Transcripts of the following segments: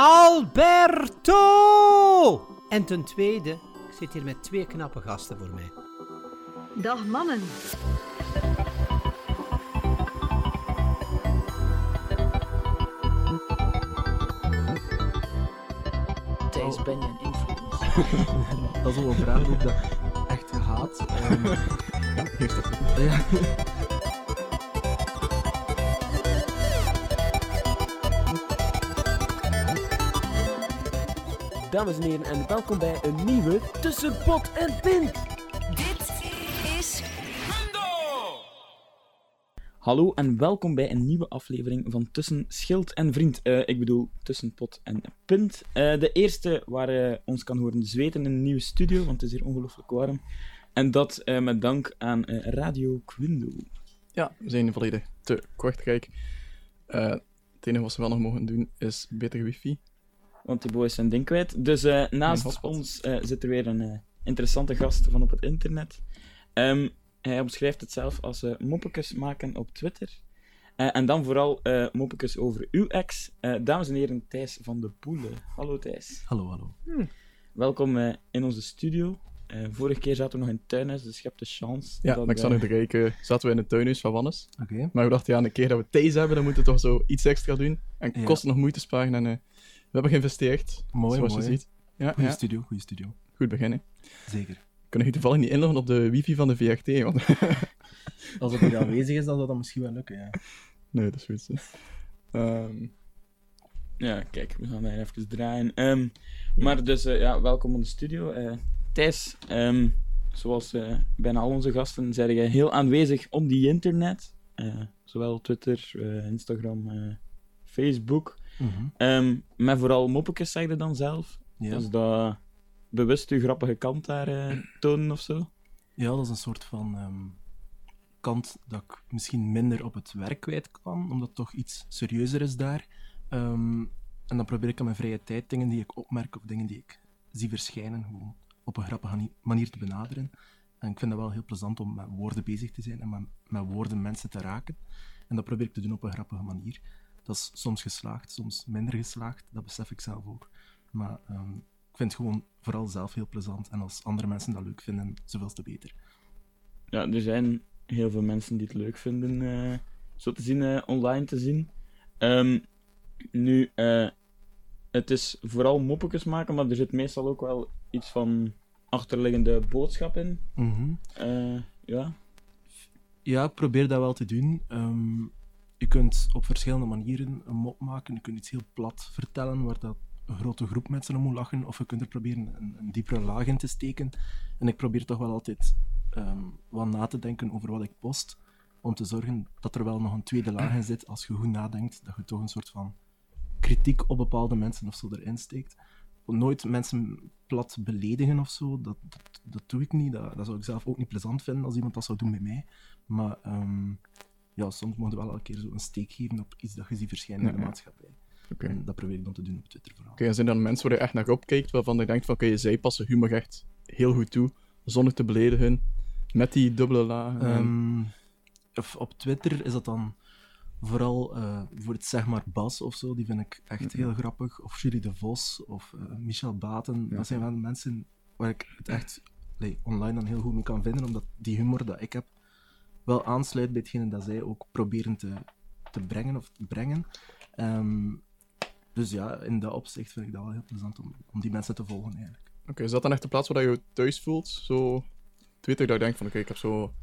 Alberto! En ten tweede, ik zit hier met twee knappe gasten voor mij. Dag mannen. Thijs, ben je een influencer? dat is wel een vraag die ik dat echt gehaat. Um, ja. Dames en heren, en welkom bij een nieuwe Tussen Pot en Pint. Dit is Hallo en welkom bij een nieuwe aflevering van Tussen Schild en Vriend. Eh, ik bedoel Tussen Pot en Pint. Eh, de eerste waar je ons kan horen zweten in een nieuwe studio, want het is hier ongelooflijk warm. En dat eh, met dank aan Radio Quindo. Ja, we zijn volledig te kortrijk. het enige wat we wel nog mogen doen is beter wifi want die boy is zijn ding kwijt. Dus uh, naast ons uh, zit er weer een uh, interessante gast van op het internet. Um, hij omschrijft het zelf als moppekes maken op Twitter. en dan vooral moppekes over uw ex. dames en heren, Thijs van de Poelen. Hallo Thijs. Hallo, hallo. Hmm. Welkom in onze studio. vorige keer zaten we nog in het tuinhuis, dus je hebt de chance. Ja, maar ik zat nog te kijken. Zaten we in het tuinhuis van Wannes. Oké. Maar we dachten, ja, een keer dat we Thijs hebben, dan moeten we toch zo iets extra doen. En ja. kost nog moeite sparen en hebben geïnvesteerd. Mooi, zoals mooi. je ziet. Ja, goeie studio, goede studio. Goed beginnen. Zeker. Kunnen je toevallig niet inloggen op de wifi van de VRT? Want... Als het niet aanwezig is, dan zou dat misschien wel lukken, ja. Nee, dat is goed. Um... Ja, kijk, we gaan daar even draaien. Um, maar dus, uh, ja, welkom in de studio. Uh, Thijs, um, zoals uh, bijna al onze gasten, zijn jij heel aanwezig op die internet. zowel Twitter, Instagram, Facebook. Mm -hmm. met vooral moppetjes, zeg je dan zelf. Ja. Dus dat bewust je grappige kant daar uh, tonen of zo? Ja, dat is een soort van ehm, kant dat ik misschien minder op het werk kwijt kan, omdat het toch iets serieuzer is daar. Um, en dan probeer ik aan mijn vrije tijd dingen die ik opmerk of dingen die ik zie verschijnen, gewoon op een grappige manier te benaderen. En ik vind dat wel heel plezant om met woorden bezig te zijn en met, met woorden mensen te raken. En dat probeer ik te doen op een grappige manier. Dat is soms geslaagd, soms minder geslaagd. Dat besef ik zelf ook. Maar um, ik vind het gewoon vooral zelf heel plezant. En als andere mensen dat leuk vinden, zoveel te beter. Ja, er zijn heel veel mensen die het leuk vinden, uh, zo te zien, uh, online te zien. Um, nu, uh, het is vooral moppetjes maken, maar er zit meestal ook wel iets van achterliggende boodschap in. Mm -hmm. ja. Ja, ik probeer dat wel te doen. Um, je kunt op verschillende manieren een mop maken. Je kunt iets heel plat vertellen, waar dat een grote groep mensen om moet lachen. Of je kunt er proberen een, diepere laag in te steken. En ik probeer toch wel altijd um, wat na te denken over wat ik post. Om te zorgen dat er wel nog een tweede laag in zit. Als je goed nadenkt, dat je toch een soort van kritiek op bepaalde mensen of zo erin steekt. Nooit mensen plat beledigen of zo, dat, dat, doe ik niet. Dat, dat, zou ik zelf ook niet plezant vinden als iemand dat zou doen bij mij. Maar um, ja, soms moet je wel elke keer zo een steek geven op iets dat je ziet verschijnen in de maatschappij. Okay. En dat probeer ik dan te doen op Twitter vooral. Oké, okay, en zijn er mensen waar je echt naar opkijkt, waarvan je denkt van, oké, okay, zij passen humor echt heel goed toe, zonder te beledigen, met die dubbele lagen? Um, of op Twitter is dat dan vooral uh, voor het zeg maar Bas of zo, die vind ik echt heel grappig. Of Julie de Vos, of uh, Michel Baten. Ja. Dat zijn wel mensen waar ik het echt nee, online dan heel goed mee kan vinden, omdat die humor dat ik heb, wel aansluit bij hetgene dat zij ook proberen te, te brengen of te brengen. Um, dus ja, in dat opzicht vind ik dat wel heel plezant om, om die mensen te volgen eigenlijk. Oké, is dat dan echt de plaats waar je je thuis voelt? Zo Twitter, dat je denkt van oké, ik heb zo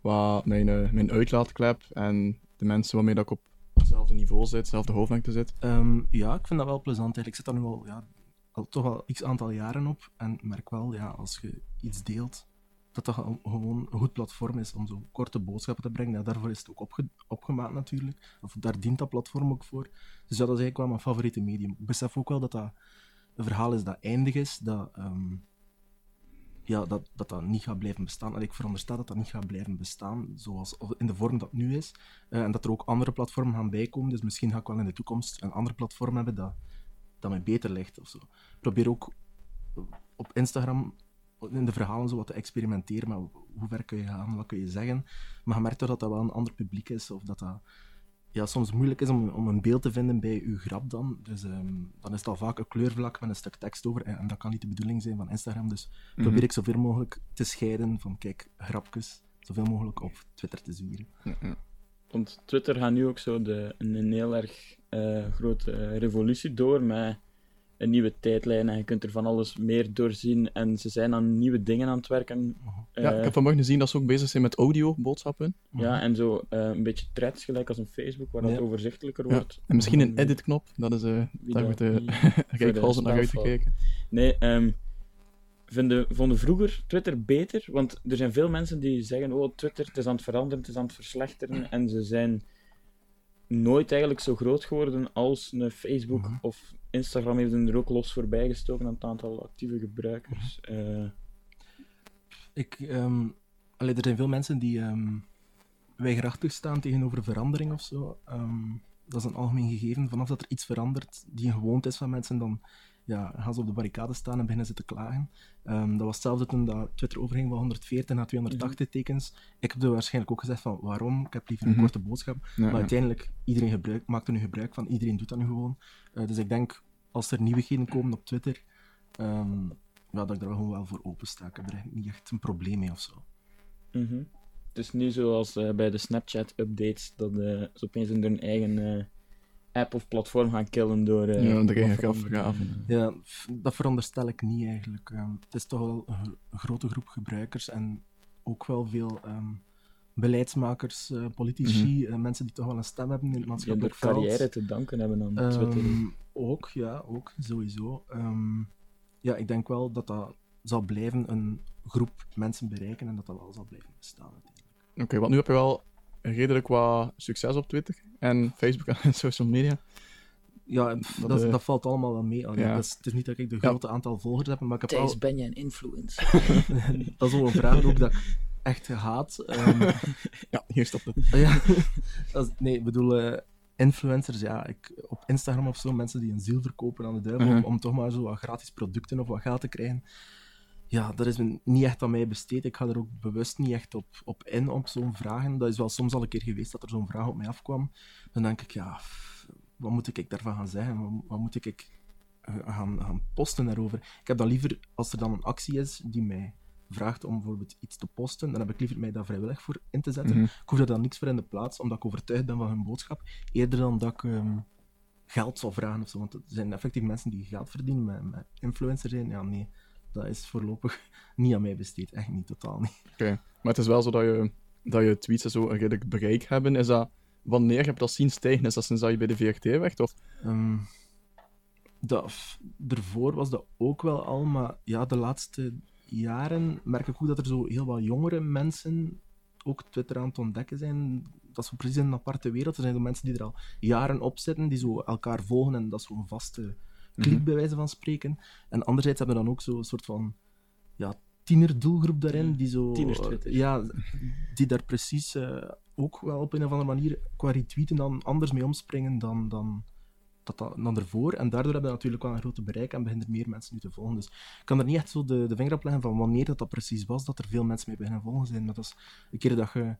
wat mijn, uh, mijn uitlaatklep en de mensen waarmee dat ik op hetzelfde niveau zit, hetzelfde hoofdlengte zit? Um, ja, ik vind dat wel plezant eigenlijk. Ik zit daar nu al, ja, al toch al x aantal jaren op en merk wel, ja, als je iets deelt dat dat gewoon een goed platform is om zo korte boodschappen te brengen. Ja, daarvoor is het ook opge opgemaakt natuurlijk. Of daar dient dat platform ook voor. Dus ja, dat is eigenlijk wel mijn favoriete medium. Ik besef ook wel dat dat een verhaal is dat eindig is, dat um, ja, dat, dat dat niet gaat blijven bestaan. En ik veronderstel dat dat niet gaat blijven bestaan zoals in de vorm dat het nu is. Uh, en dat er ook andere platformen gaan bijkomen. Dus misschien ga ik wel in de toekomst een ander platform hebben dat, dat mij beter ligt. Of zo. Ik probeer ook op Instagram in de verhalen zo wat te experimenteren met hoe ver kun je gaan, wat kun je zeggen. Maar je merkt toch dat dat wel een ander publiek is, of dat dat ja, soms moeilijk is om, om een beeld te vinden bij uw grap dan. Dus ehm, dan is het al vaak een kleurvlak met een stuk tekst over. En, en dat kan niet de bedoeling zijn van Instagram. Dus probeer ik zoveel mogelijk te scheiden van, kijk, grapjes, zoveel mogelijk op Twitter te zwieren. Ja. Want Twitter gaat nu ook zo de, een, een heel erg eh, grote eh, revolutie door met een nieuwe tijdlijn en je kunt er van alles meer doorzien en ze zijn aan nieuwe dingen aan het werken. Ja, Eh, ik heb vanmorgen gezien dat ze ook bezig zijn met audio-boodschappen. ja, en zo eh, een beetje threads, gelijk als een Facebook, waar dat Ja. overzichtelijker Ja. wordt. En misschien een Om- edit-knop, dat is... eh daar uh, de Rijkhalzen naar spelfout. uitgekeken. Nee, ehm vinden, vonden vroeger Twitter beter? Want er zijn veel mensen die zeggen, oh, Twitter, het is aan het veranderen, het is aan het verslechteren. En ze zijn nooit eigenlijk zo groot geworden als een Facebook Mhm. of Instagram heeft er ook los voorbij gestoken aan het aantal actieve gebruikers. Eh, Ik, allee, er zijn veel mensen die ehm weigerachtig staan tegenover verandering of zo. Ehm, dat is een algemeen gegeven. Vanaf dat er iets verandert die een gewoonte is van mensen, dan ja, gaan ze op de barricade staan en beginnen ze te klagen. Ehm, dat was hetzelfde toen dat Twitter overging van 140 naar 280 tekens. Ik heb er waarschijnlijk ook gezegd van waarom, ik heb liever een Mhm. korte boodschap. Ja, Maar uiteindelijk, iedereen gebruik, maakt er nu gebruik van, iedereen doet dat nu gewoon. Eh, dus ik denk, als er nieuwigheden komen op Twitter, ehm, ja, dat ik daar gewoon wel voor open sta. Ik heb er eigenlijk niet echt een probleem mee of zo. mhm. Het is nu zoals eh, bij de Snapchat-updates, dat eh, ze opeens hun eigen app of platform gaan killen door... eh, Ja, de wat grafgraven. veranderen. Ja, dat veronderstel ik niet eigenlijk. Ehm, het is toch wel een, gro- een grote groep gebruikers en ook wel veel ehm, beleidsmakers, eh, politici, eh, mensen die toch wel een stem hebben in het Die hun maatschappelijk veld. carrière te danken hebben aan Ehm, Twitter. ook, ja, ook, sowieso. Ehm, ja, ik denk wel dat dat zal blijven een groep mensen bereiken en dat dat wel zal blijven bestaan. uiteindelijk. Oké, want nu heb je wel redelijk wat succes op Twitter en Facebook en social media. Ja, Dat, dat, dat valt allemaal wel mee. Ja. dat is, het is niet dat ik de Ja. grote aantal volgers heb, maar ik heb wel... ben jij een influencer? dat is wel een vraag ook dat ik echt haat. Ehm, Ja, hier stopt het. ja, dat is- nee, ik bedoel, eh, influencers, ja, ik, op Instagram of zo, mensen die een ziel verkopen aan de duivel, om, Mhm. om toch maar zo wat gratis producten of wat geld te krijgen. Ja, dat is me niet echt aan mij besteed. Ik ga er ook bewust niet echt op, op in, op zo'n vragen. Dat is wel soms al een keer geweest dat er zo'n vraag op mij afkwam. Dan denk ik, ja, wat moet ik daarvan gaan zeggen? Wat, wat moet ik eh, gaan, gaan posten daarover? Ik heb dan liever, als er dan een actie is die mij vraagt om bijvoorbeeld iets te posten, dan heb ik liever mij daar vrijwillig voor in te zetten. Mhm. Ik hoef er dan niks voor in de plaats, omdat ik overtuigd ben van hun boodschap. Eerder dan dat ik ehm, geld zal vragen of zo. Want er zijn effectief mensen die geld verdienen met, met influencer zijn. Ja, nee, dat is voorlopig niet aan mij besteed. Echt niet, totaal niet. Oké, maar het is wel zo dat je, dat je tweets zo een redelijk bereik hebben. Is dat, wanneer heb je dat zien stijgen? Is dat sinds dat je bij de VRT werkt? Of? Dat, f- daarvoor was dat ook wel al, maar ja, de laatste jaren merk ik ook dat er zo heel wat jongere mensen ook Twitter aan het ontdekken zijn. Dat is precies een aparte wereld. Er zijn zo mensen die er al jaren op zitten, die zo elkaar volgen en dat is zo'n vaste klik, bij wijze van spreken. En anderzijds hebben we dan ook zo'n soort van ja, tienerdoelgroep daarin, die zo... Ja, die daar precies eh, ook wel op een of andere manier qua retweeten dan anders mee omspringen dan, dan, dat, dan ervoor. En daardoor hebben we natuurlijk wel een grote bereik en beginnen er meer mensen nu te volgen. Dus ik kan er niet echt zo de, de vinger op leggen van wanneer dat, dat precies was, dat er veel mensen mee beginnen volgen zijn. Maar dat is een keer dat je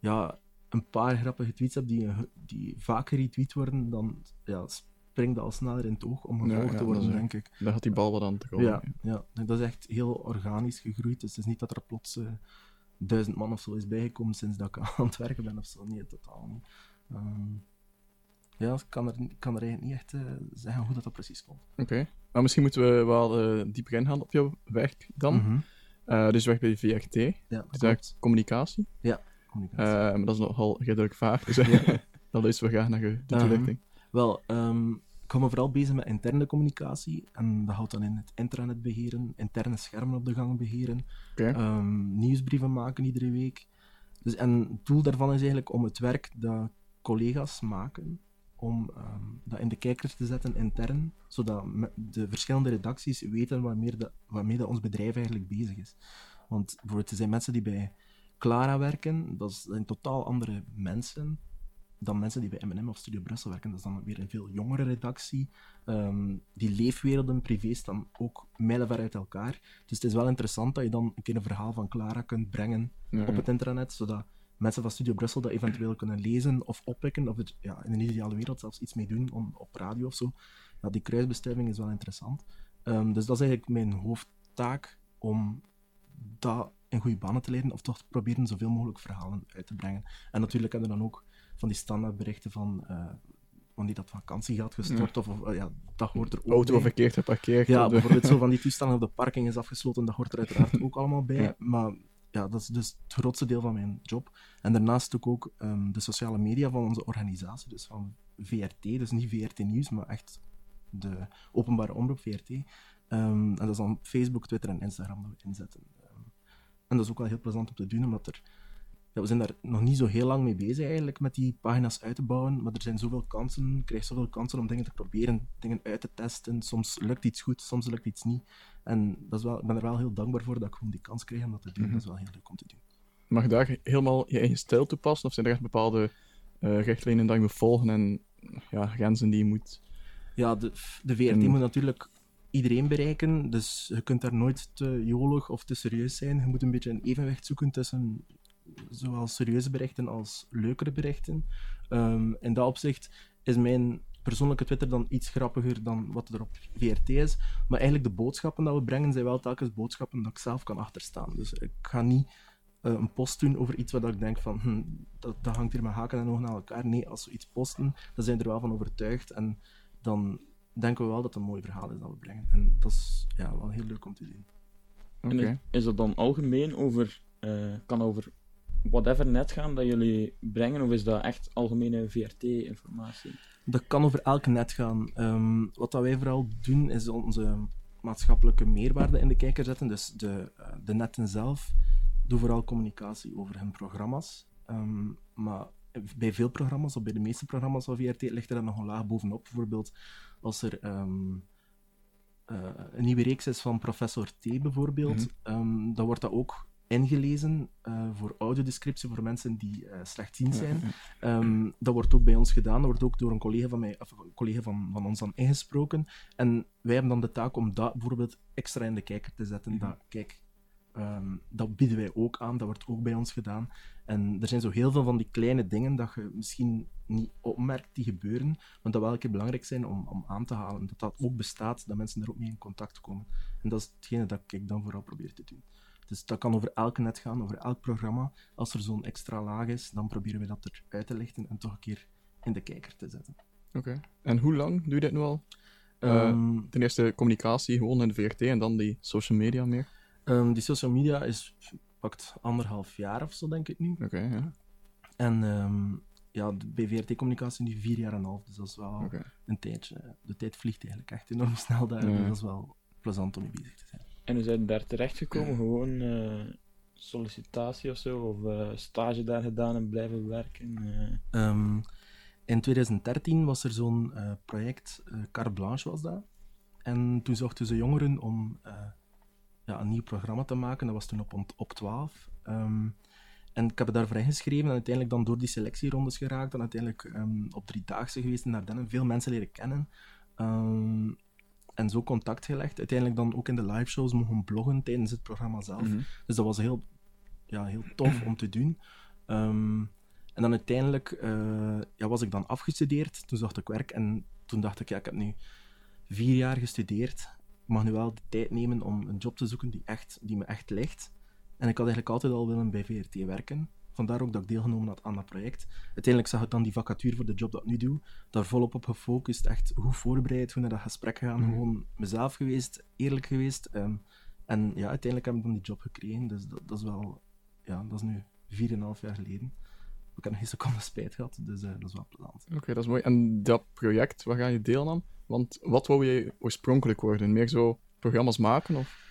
ja, een paar grappige tweets hebt die, die vaak geretweet worden, dan ja, springt dat al sneller in het oog om gevolgd Ja, ja, te worden, dat denk ik. Daar gaat die bal wat aan te komen. Ja, ja, dat is echt heel organisch gegroeid. Dus het is niet dat er plots eh, duizend man of zo is bijgekomen sinds dat ik aan het werken ben of zo. Nee, totaal niet. Ehm, ja, ik kan er, kan er eigenlijk niet echt eh, zeggen hoe dat, dat precies komt. Oké. Maar misschien moeten we wel eh, dieper ingaan op jouw werk dan. Mhm. Eh, dus je werkt bij de VRT. Ja, Dus dat eigenlijk communicatie. Communicatie. Eh, maar dat is nogal redelijk vaag. Dus eh, dan luisteren we graag naar je de Aha. toelichting. Wel, ehm, ik hou me vooral bezig met interne communicatie. En dat houdt dan in het intranet beheren, interne schermen op de gang beheren, ehm, nieuwsbrieven maken iedere week. Dus, en het doel daarvan is eigenlijk om het werk dat collega's maken, om ehm, dat in de kijker te zetten intern, zodat de verschillende redacties weten waarmee, dat, waarmee dat ons bedrijf eigenlijk bezig is. Want bijvoorbeeld, er zijn mensen die bij Clara werken, dat zijn totaal andere mensen dan mensen die bij M&M of Studio Brussel werken. Dat is dan weer een veel jongere redactie. Ehm, die leefwerelden, privé, staan ook mijlenver uit elkaar. Dus het is wel interessant dat je dan een keer een verhaal van Clara kunt brengen Ja, op het internet, zodat mensen van Studio Brussel dat eventueel kunnen lezen of oppikken, of er ja, in een ideale wereld zelfs iets mee doen om, op radio of zo. Ja, die kruisbestuiving is wel interessant. Ehm, dus dat is eigenlijk mijn hoofdtaak om dat in goede banen te leiden, of toch te proberen zoveel mogelijk verhalen uit te brengen. En natuurlijk hebben we dan ook van die standaardberichten van eh wanneer dat vakantiegeld gestort, of, of, eh, ja, dat hoort er ook Auto bij. verkeerd geparkeerd. Ja, de- bijvoorbeeld zo van die toestanden op de parking is afgesloten, dat hoort er uiteraard ook allemaal bij. Ja. Maar ja, dat is dus het grootste deel van mijn job. En daarnaast ook, ook ehm, de sociale media van onze organisatie, dus van VRT, dus niet VRT Nieuws, maar echt de openbare omroep VRT. Ehm, en dat is dan Facebook, Twitter en Instagram dat we inzetten. Ehm, en dat is ook wel heel plezant om te doen, omdat er ja, we zijn daar nog niet zo heel lang mee bezig eigenlijk, met die pagina's uit te bouwen, maar er zijn zoveel kansen, je krijgt zoveel kansen om dingen te proberen, dingen uit te testen. Soms lukt iets goed, soms lukt iets niet. En dat is wel, ik ben er wel heel dankbaar voor dat ik gewoon die kans krijg om dat te doen. Mhm. Dat is wel heel leuk om te doen. Mag je daar helemaal je eigen stijl toepassen? Of zijn er echt bepaalde eh richtlijnen dat je moet volgen en ja, grenzen die je moet... Ja, de, de VRT En- moet natuurlijk iedereen bereiken, dus je kunt daar nooit te jolig of te serieus zijn. Je moet een beetje een evenwicht zoeken tussen zowel serieuze berichten als leukere berichten. Ehm, in dat opzicht is mijn persoonlijke Twitter dan iets grappiger dan wat er op VRT is. Maar eigenlijk de boodschappen dat we brengen zijn wel telkens boodschappen dat ik zelf kan achterstaan. Dus ik ga niet eh, een post doen over iets waar ik denk van hm, dat, dat hangt hier met haken en ogen aan elkaar. Nee, als we iets posten, dan zijn we er wel van overtuigd en dan denken we wel dat het een mooi verhaal is dat we brengen. En dat is ja, wel heel leuk om te zien. Oké. En is, is dat dan algemeen over, eh, kan over whatever net gaan dat jullie brengen, of is dat echt algemene VRT-informatie? Dat kan over elk net gaan. Ehm, wat dat wij vooral doen, is onze maatschappelijke meerwaarde in de kijker zetten. Dus de, eh, de netten zelf doen vooral communicatie over hun programma's. Ehm, maar bij veel programma's, of bij de meeste programma's van VRT, ligt er dan nog een laag bovenop. Bijvoorbeeld als er ehm, eh, een nieuwe reeks is van Professor T, bijvoorbeeld, Mhm. dan wordt dat ook ingelezen eh, voor audiodescriptie voor mensen die eh, slechtziend zijn. Ehm, dat wordt ook bij ons gedaan. Dat wordt ook door een collega van, mij, of een collega van, van ons dan ingesproken. En wij hebben dan de taak om dat bijvoorbeeld extra in de kijker te zetten. Dat, kijk, ehm, dat bieden wij ook aan. Dat wordt ook bij ons gedaan. En er zijn zo heel veel van die kleine dingen dat je misschien niet opmerkt die gebeuren, maar dat wel een keer belangrijk zijn om, om aan te halen. Dat dat ook bestaat, dat mensen er ook mee in contact komen. En dat is hetgene dat ik dan vooral probeer te doen. Dus dat kan over elk net gaan, over elk programma. Als er zo'n extra laag is, dan proberen we dat eruit te lichten en toch een keer in de kijker te zetten. Oké. En hoe lang doe je dit nu al? Eh, Ehm, Ten eerste communicatie, gewoon in de VRT, en dan die social media meer. ehm, die social media is pakt anderhalf jaar of zo, denk ik nu. Oké, ja. En ehm, ja, de- bij VRT-communicatie nu vier jaar en een half, dus dat is wel een tijdje. De tijd vliegt eigenlijk echt enorm snel daar, Ja. dus dat is wel plezant om mee bezig te zijn. En hoe zijn daar terechtgekomen? Gewoon eh, sollicitatie of zo, of eh, stage daar gedaan en blijven werken? eh? Ehm, in 2013 was er zo'n project, Carte Blanche was dat. En toen zochten ze jongeren om ja, een nieuw programma te maken. Dat was toen op, op 12. Ehm, en ik heb het daarvoor ingeschreven en uiteindelijk dan door die selectierondes geraakt. En uiteindelijk ehm, op driedaagse geweest in Ardennen. Veel mensen leren kennen. En zo contact gelegd. Uiteindelijk dan ook in de live shows mogen bloggen tijdens het programma zelf. Mhm. Dus dat was heel, ja, heel tof om te doen. Ehm, en dan uiteindelijk eh, ja, was ik dan afgestudeerd. Toen zocht ik werk en toen dacht ik, ja, ik heb nu vier jaar gestudeerd. Ik mag nu wel de tijd nemen om een job te zoeken die, echt, die me echt ligt. En ik had eigenlijk altijd al willen bij VRT werken. Vandaar ook dat ik deelgenomen had aan dat project. Uiteindelijk zag ik dan die vacature voor de job dat ik nu doe. Daar volop op gefocust, echt goed voorbereid, goed naar dat gesprek gegaan. Mhm. Gewoon mezelf geweest, eerlijk geweest. Ehm, en ja, uiteindelijk heb ik dan die job gekregen. Dus dat, dat is wel, ja, dat is nu 4,5 jaar geleden. Ik heb nog geen seconde spijt gehad, dus eh, dat is wel plezant. Oké, dat is mooi. En dat project, waar ga je deel aan? Want wat wou je oorspronkelijk worden? Meer zo programma's maken? Of?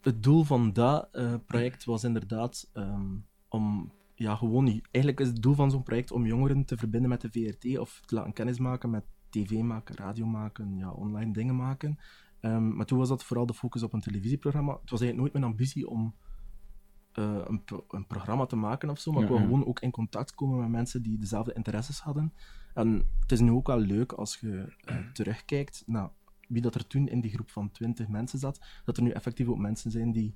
Het doel van dat eh, project was inderdaad ehm, om, ja, gewoon, eigenlijk is het doel van zo'n project om jongeren te verbinden met de VRT of te laten kennismaken met tv maken, radio maken, ja, online dingen maken. Ehm, maar toen was dat vooral de focus op een televisieprogramma. Het was eigenlijk nooit mijn ambitie om eh, een, pro- een programma te maken of zo, maar ik wil ja. gewoon ook in contact komen met mensen die dezelfde interesses hadden. En het is nu ook wel leuk als je eh, terugkijkt naar wie dat er toen in die groep van 20 mensen zat, dat er nu effectief ook mensen zijn die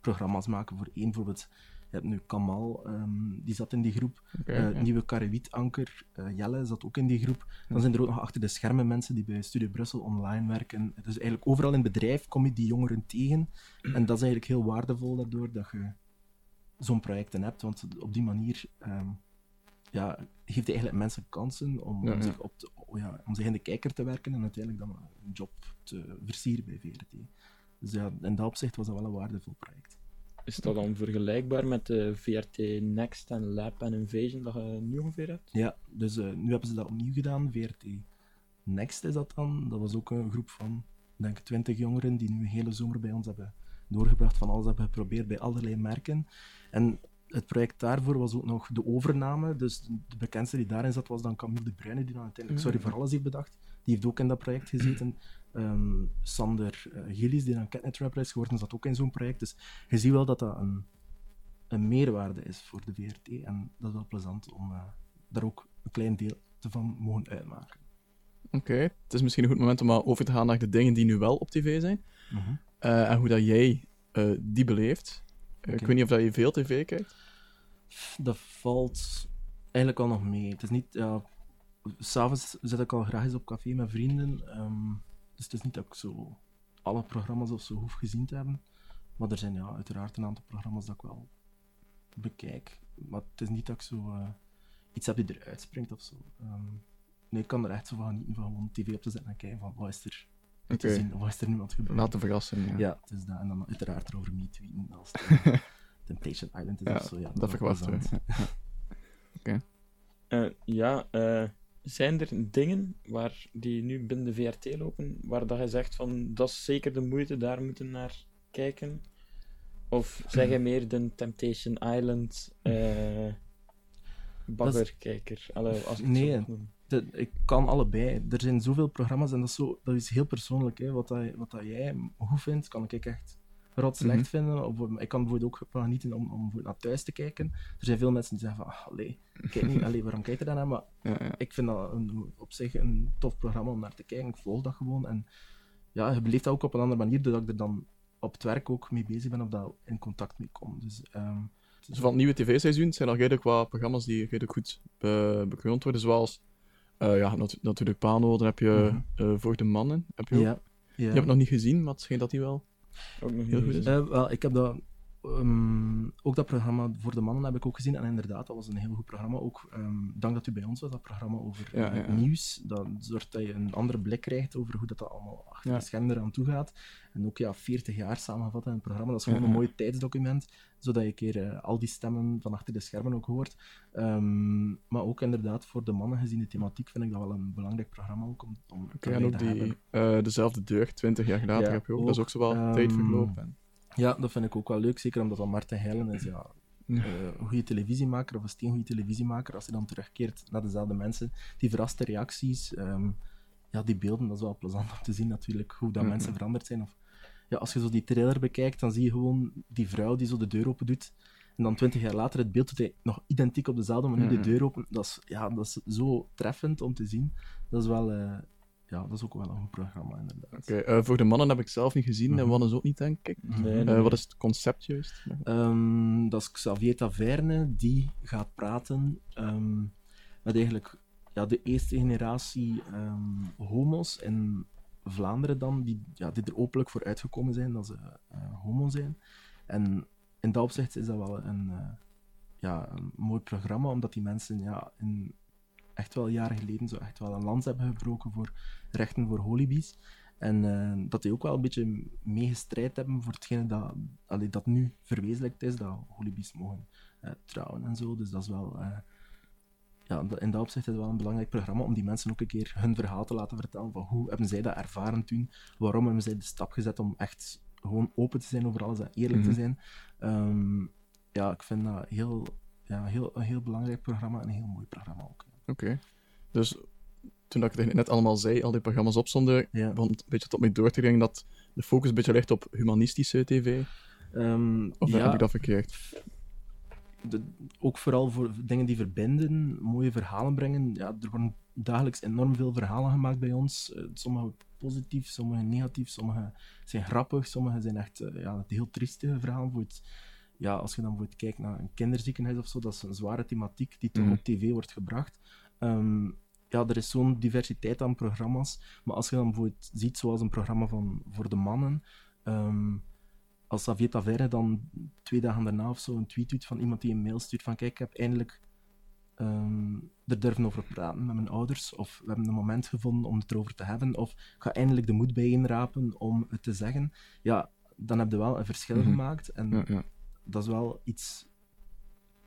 programma's maken voor één. Bijvoorbeeld, hebt nu Kamal, ehm, die zat in die groep. Eh. Nieuwe Karrewiet-anker, eh, Jelle zat ook in die groep. Dan zijn er ook nog achter de schermen mensen die bij Studio Brussel online werken. Dus eigenlijk overal in het bedrijf kom je die jongeren tegen. En dat is eigenlijk heel waardevol daardoor dat je zo'n projecten hebt. Want op die manier ehm, ja, geeft je eigenlijk mensen kansen om, Ja, om ja. zich op te, oh ja, om zich in de kijker te werken en uiteindelijk dan een job te versieren bij VRT. Dus ja, in dat opzicht was dat wel een waardevol project. Is dat dan vergelijkbaar met de VRT Next en Lab en Invasion dat je nu ongeveer hebt? Ja, dus eh, nu hebben ze dat opnieuw gedaan. VRT Next is dat dan. Dat was ook een groep van, ik denk, 20 jongeren die nu een hele zomer bij ons hebben doorgebracht, van alles hebben geprobeerd bij allerlei merken. En het project daarvoor was ook nog de overname. Dus de bekendste die daarin zat was dan Camille de Bruyne, die dan uiteindelijk Sorry voor Alles heeft bedacht. Die heeft ook in dat project gezeten. Ehm, Sander uh, Gillies, die dan Catnet Rapper is geworden, zat ook in zo'n project. Dus je ziet wel dat dat een, een meerwaarde is voor de VRT. En dat is wel plezant om eh, daar ook een klein deel te van mogen uitmaken. Oké, het is misschien een goed moment om maar over te gaan naar de dingen die nu wel op tv zijn. Mhm. Eh, en hoe dat jij eh, die beleeft. Eh, Ik weet niet of dat je veel tv kijkt. Dat valt eigenlijk wel nog mee. Het is niet... Ja, S'avonds zit ik al graag eens op café met vrienden. ehm, dus het is niet dat ik zo alle programma's of zo hoef gezien te hebben. Maar er zijn ja, uiteraard een aantal programma's dat ik wel bekijk. Maar het is niet dat ik zo eh, iets heb die eruit springt of zo. Ehm, nee, ik kan er echt zo van genieten van gewoon tv op te zetten en kijken van wat is er te Oké. zien, wat is er nu aan het gebeuren. Laten verrassen. Ja. Ja, het is dat. En dan uiteraard erover me tweeten als het eh, Temptation Island is Ja, of zo. Ja, dat verwachten we. plezant. Eh, ja, eh, zijn er dingen waar die nu binnen de VRT lopen, waar dat je zegt van dat is zeker de moeite, daar moeten naar kijken? Of zeg je meer de Temptation Island eh baggerkijker? Allee, als ik Nee. De- ik kan allebei. Er zijn zoveel programma's en dat is, zo, dat is heel persoonlijk. Hè. Wat, dat, wat dat jij goed vindt, kan ik echt rot slecht Mhm. vinden. Of, ik kan bijvoorbeeld ook genieten om, om naar thuis te kijken. Er zijn veel mensen die zeggen van, ah, allee, kijk niet, allee, waarom kijk je daar naar? Maar Ja, ja. ik vind dat een, op zich een tof programma om naar te kijken. Ik volg dat gewoon. En ja, je beleeft dat ook op een andere manier, doordat ik er dan op het werk ook mee bezig ben of daar in contact mee kom. Dus ehm, Dus van het nieuwe tv-seizoen zijn er redelijk wat programma's die redelijk goed be bekroond worden, zoals eh, ja, nat- natuurlijk Pano, dan heb je eh, Voor de Mannen, heb je ook. ja. ja. Die heb ik nog niet gezien, maar het schijnt dat die wel Ook nog heel. Eh, ik heb dat, ehm, ook dat programma voor de mannen heb ik ook gezien. En inderdaad, dat was een heel goed programma. Ook ehm, dank dat u bij ons was, dat programma over Ja, eh, ja, nieuws. Dat zorgt dat je een andere blik krijgt over hoe dat, dat allemaal achter de schermen eraan toe gaat. En ook ja, 40 jaar samengevat in een programma. Dat is gewoon een mooi tijdsdocument, zodat je een keer eh, al die stemmen van achter de schermen ook hoort. Ehm, maar ook inderdaad, voor de mannen gezien de thematiek, vind ik dat wel een belangrijk programma ook om, en ook te hebben. die eh, Dezelfde Deur, 20 jaar later heb je ook. Dat is ook zo wel ook, tijd verlopen. Ja, dat vind ik ook wel leuk, zeker omdat dat Marten Heilen is. Ja, eh, een goede televisiemaker of een steengoede televisiemaker. Als hij dan terugkeert naar dezelfde mensen, die verraste reacties, ehm, ja, die beelden, dat is wel plezant om te zien natuurlijk, hoe dat Mhm. mensen veranderd zijn. Of, ja, als je zo die trailer bekijkt, dan zie je gewoon die vrouw die zo de deur open doet. En dan twintig jaar later, het beeld doet hij nog identiek op dezelfde manier Mhm. de deur open. Dat is, ja, dat is zo treffend om te zien. Dat is wel... eh, ja, dat is ook wel een goed programma, inderdaad. Oké, eh, Voor de Mannen heb ik zelf niet gezien, en Mhm. Wannes ook niet, denk ik. Nee, Eh, wat is het concept juist? Ehm, dat is Xavier Taverne, die gaat praten ehm, met eigenlijk ja, de eerste generatie ehm, homo's in Vlaanderen dan, die, ja, die er openlijk voor uitgekomen zijn dat ze eh, homo zijn. En in dat opzicht is dat wel een, eh, ja, een mooi programma, omdat die mensen ja, in, echt wel jaren geleden zo echt wel een lans hebben gebroken voor rechten voor holibies. En eh, dat die ook wel een beetje meegestrijd hebben voor hetgene dat, allee, dat nu verwezenlijkt is, dat holibies mogen eh, trouwen en zo. Dus dat is wel... eh, ja, in dat opzicht is het wel een belangrijk programma om die mensen ook een keer hun verhaal te laten vertellen van hoe hebben zij dat ervaren toen, waarom hebben zij de stap gezet om echt gewoon open te zijn over alles en eerlijk Mhm. te zijn. Ehm, ja, ik vind dat heel, ja, heel, een heel belangrijk programma en een heel mooi programma ook. Oké. Dus toen dat ik het net allemaal zei, al die programma's opstonden, Ja. begon een beetje tot mij door te dringen dat de focus een beetje ligt op humanistische tv. Ehm, Of ja, heb ik dat verkeerd? de- ook vooral voor dingen die verbinden, mooie verhalen brengen. Ja, er worden dagelijks enorm veel verhalen gemaakt bij ons. Eh, sommige positief, sommige negatief, sommige zijn grappig, sommige zijn echt eh, ja, heel triestige verhalen. Voor het, ja, als je dan bijvoorbeeld kijkt naar een kinderziekenhuis of zo, dat is een zware thematiek die toch Mhm. op tv wordt gebracht. Ehm, ja, er is zo'n diversiteit aan programma's. Maar als je dan bijvoorbeeld ziet, zoals een programma van voor de mannen, ehm, als Xavier Taverne dan twee dagen daarna of zo een tweet doet van iemand die een mail stuurt van kijk, ik heb eindelijk ehm, er durven over praten met mijn ouders, of we hebben een moment gevonden om het erover te hebben, of ik ga eindelijk de moed bijeenrapen om het te zeggen, ja, dan heb je wel een verschil Mhm. gemaakt. En Ja, ja. dat is wel iets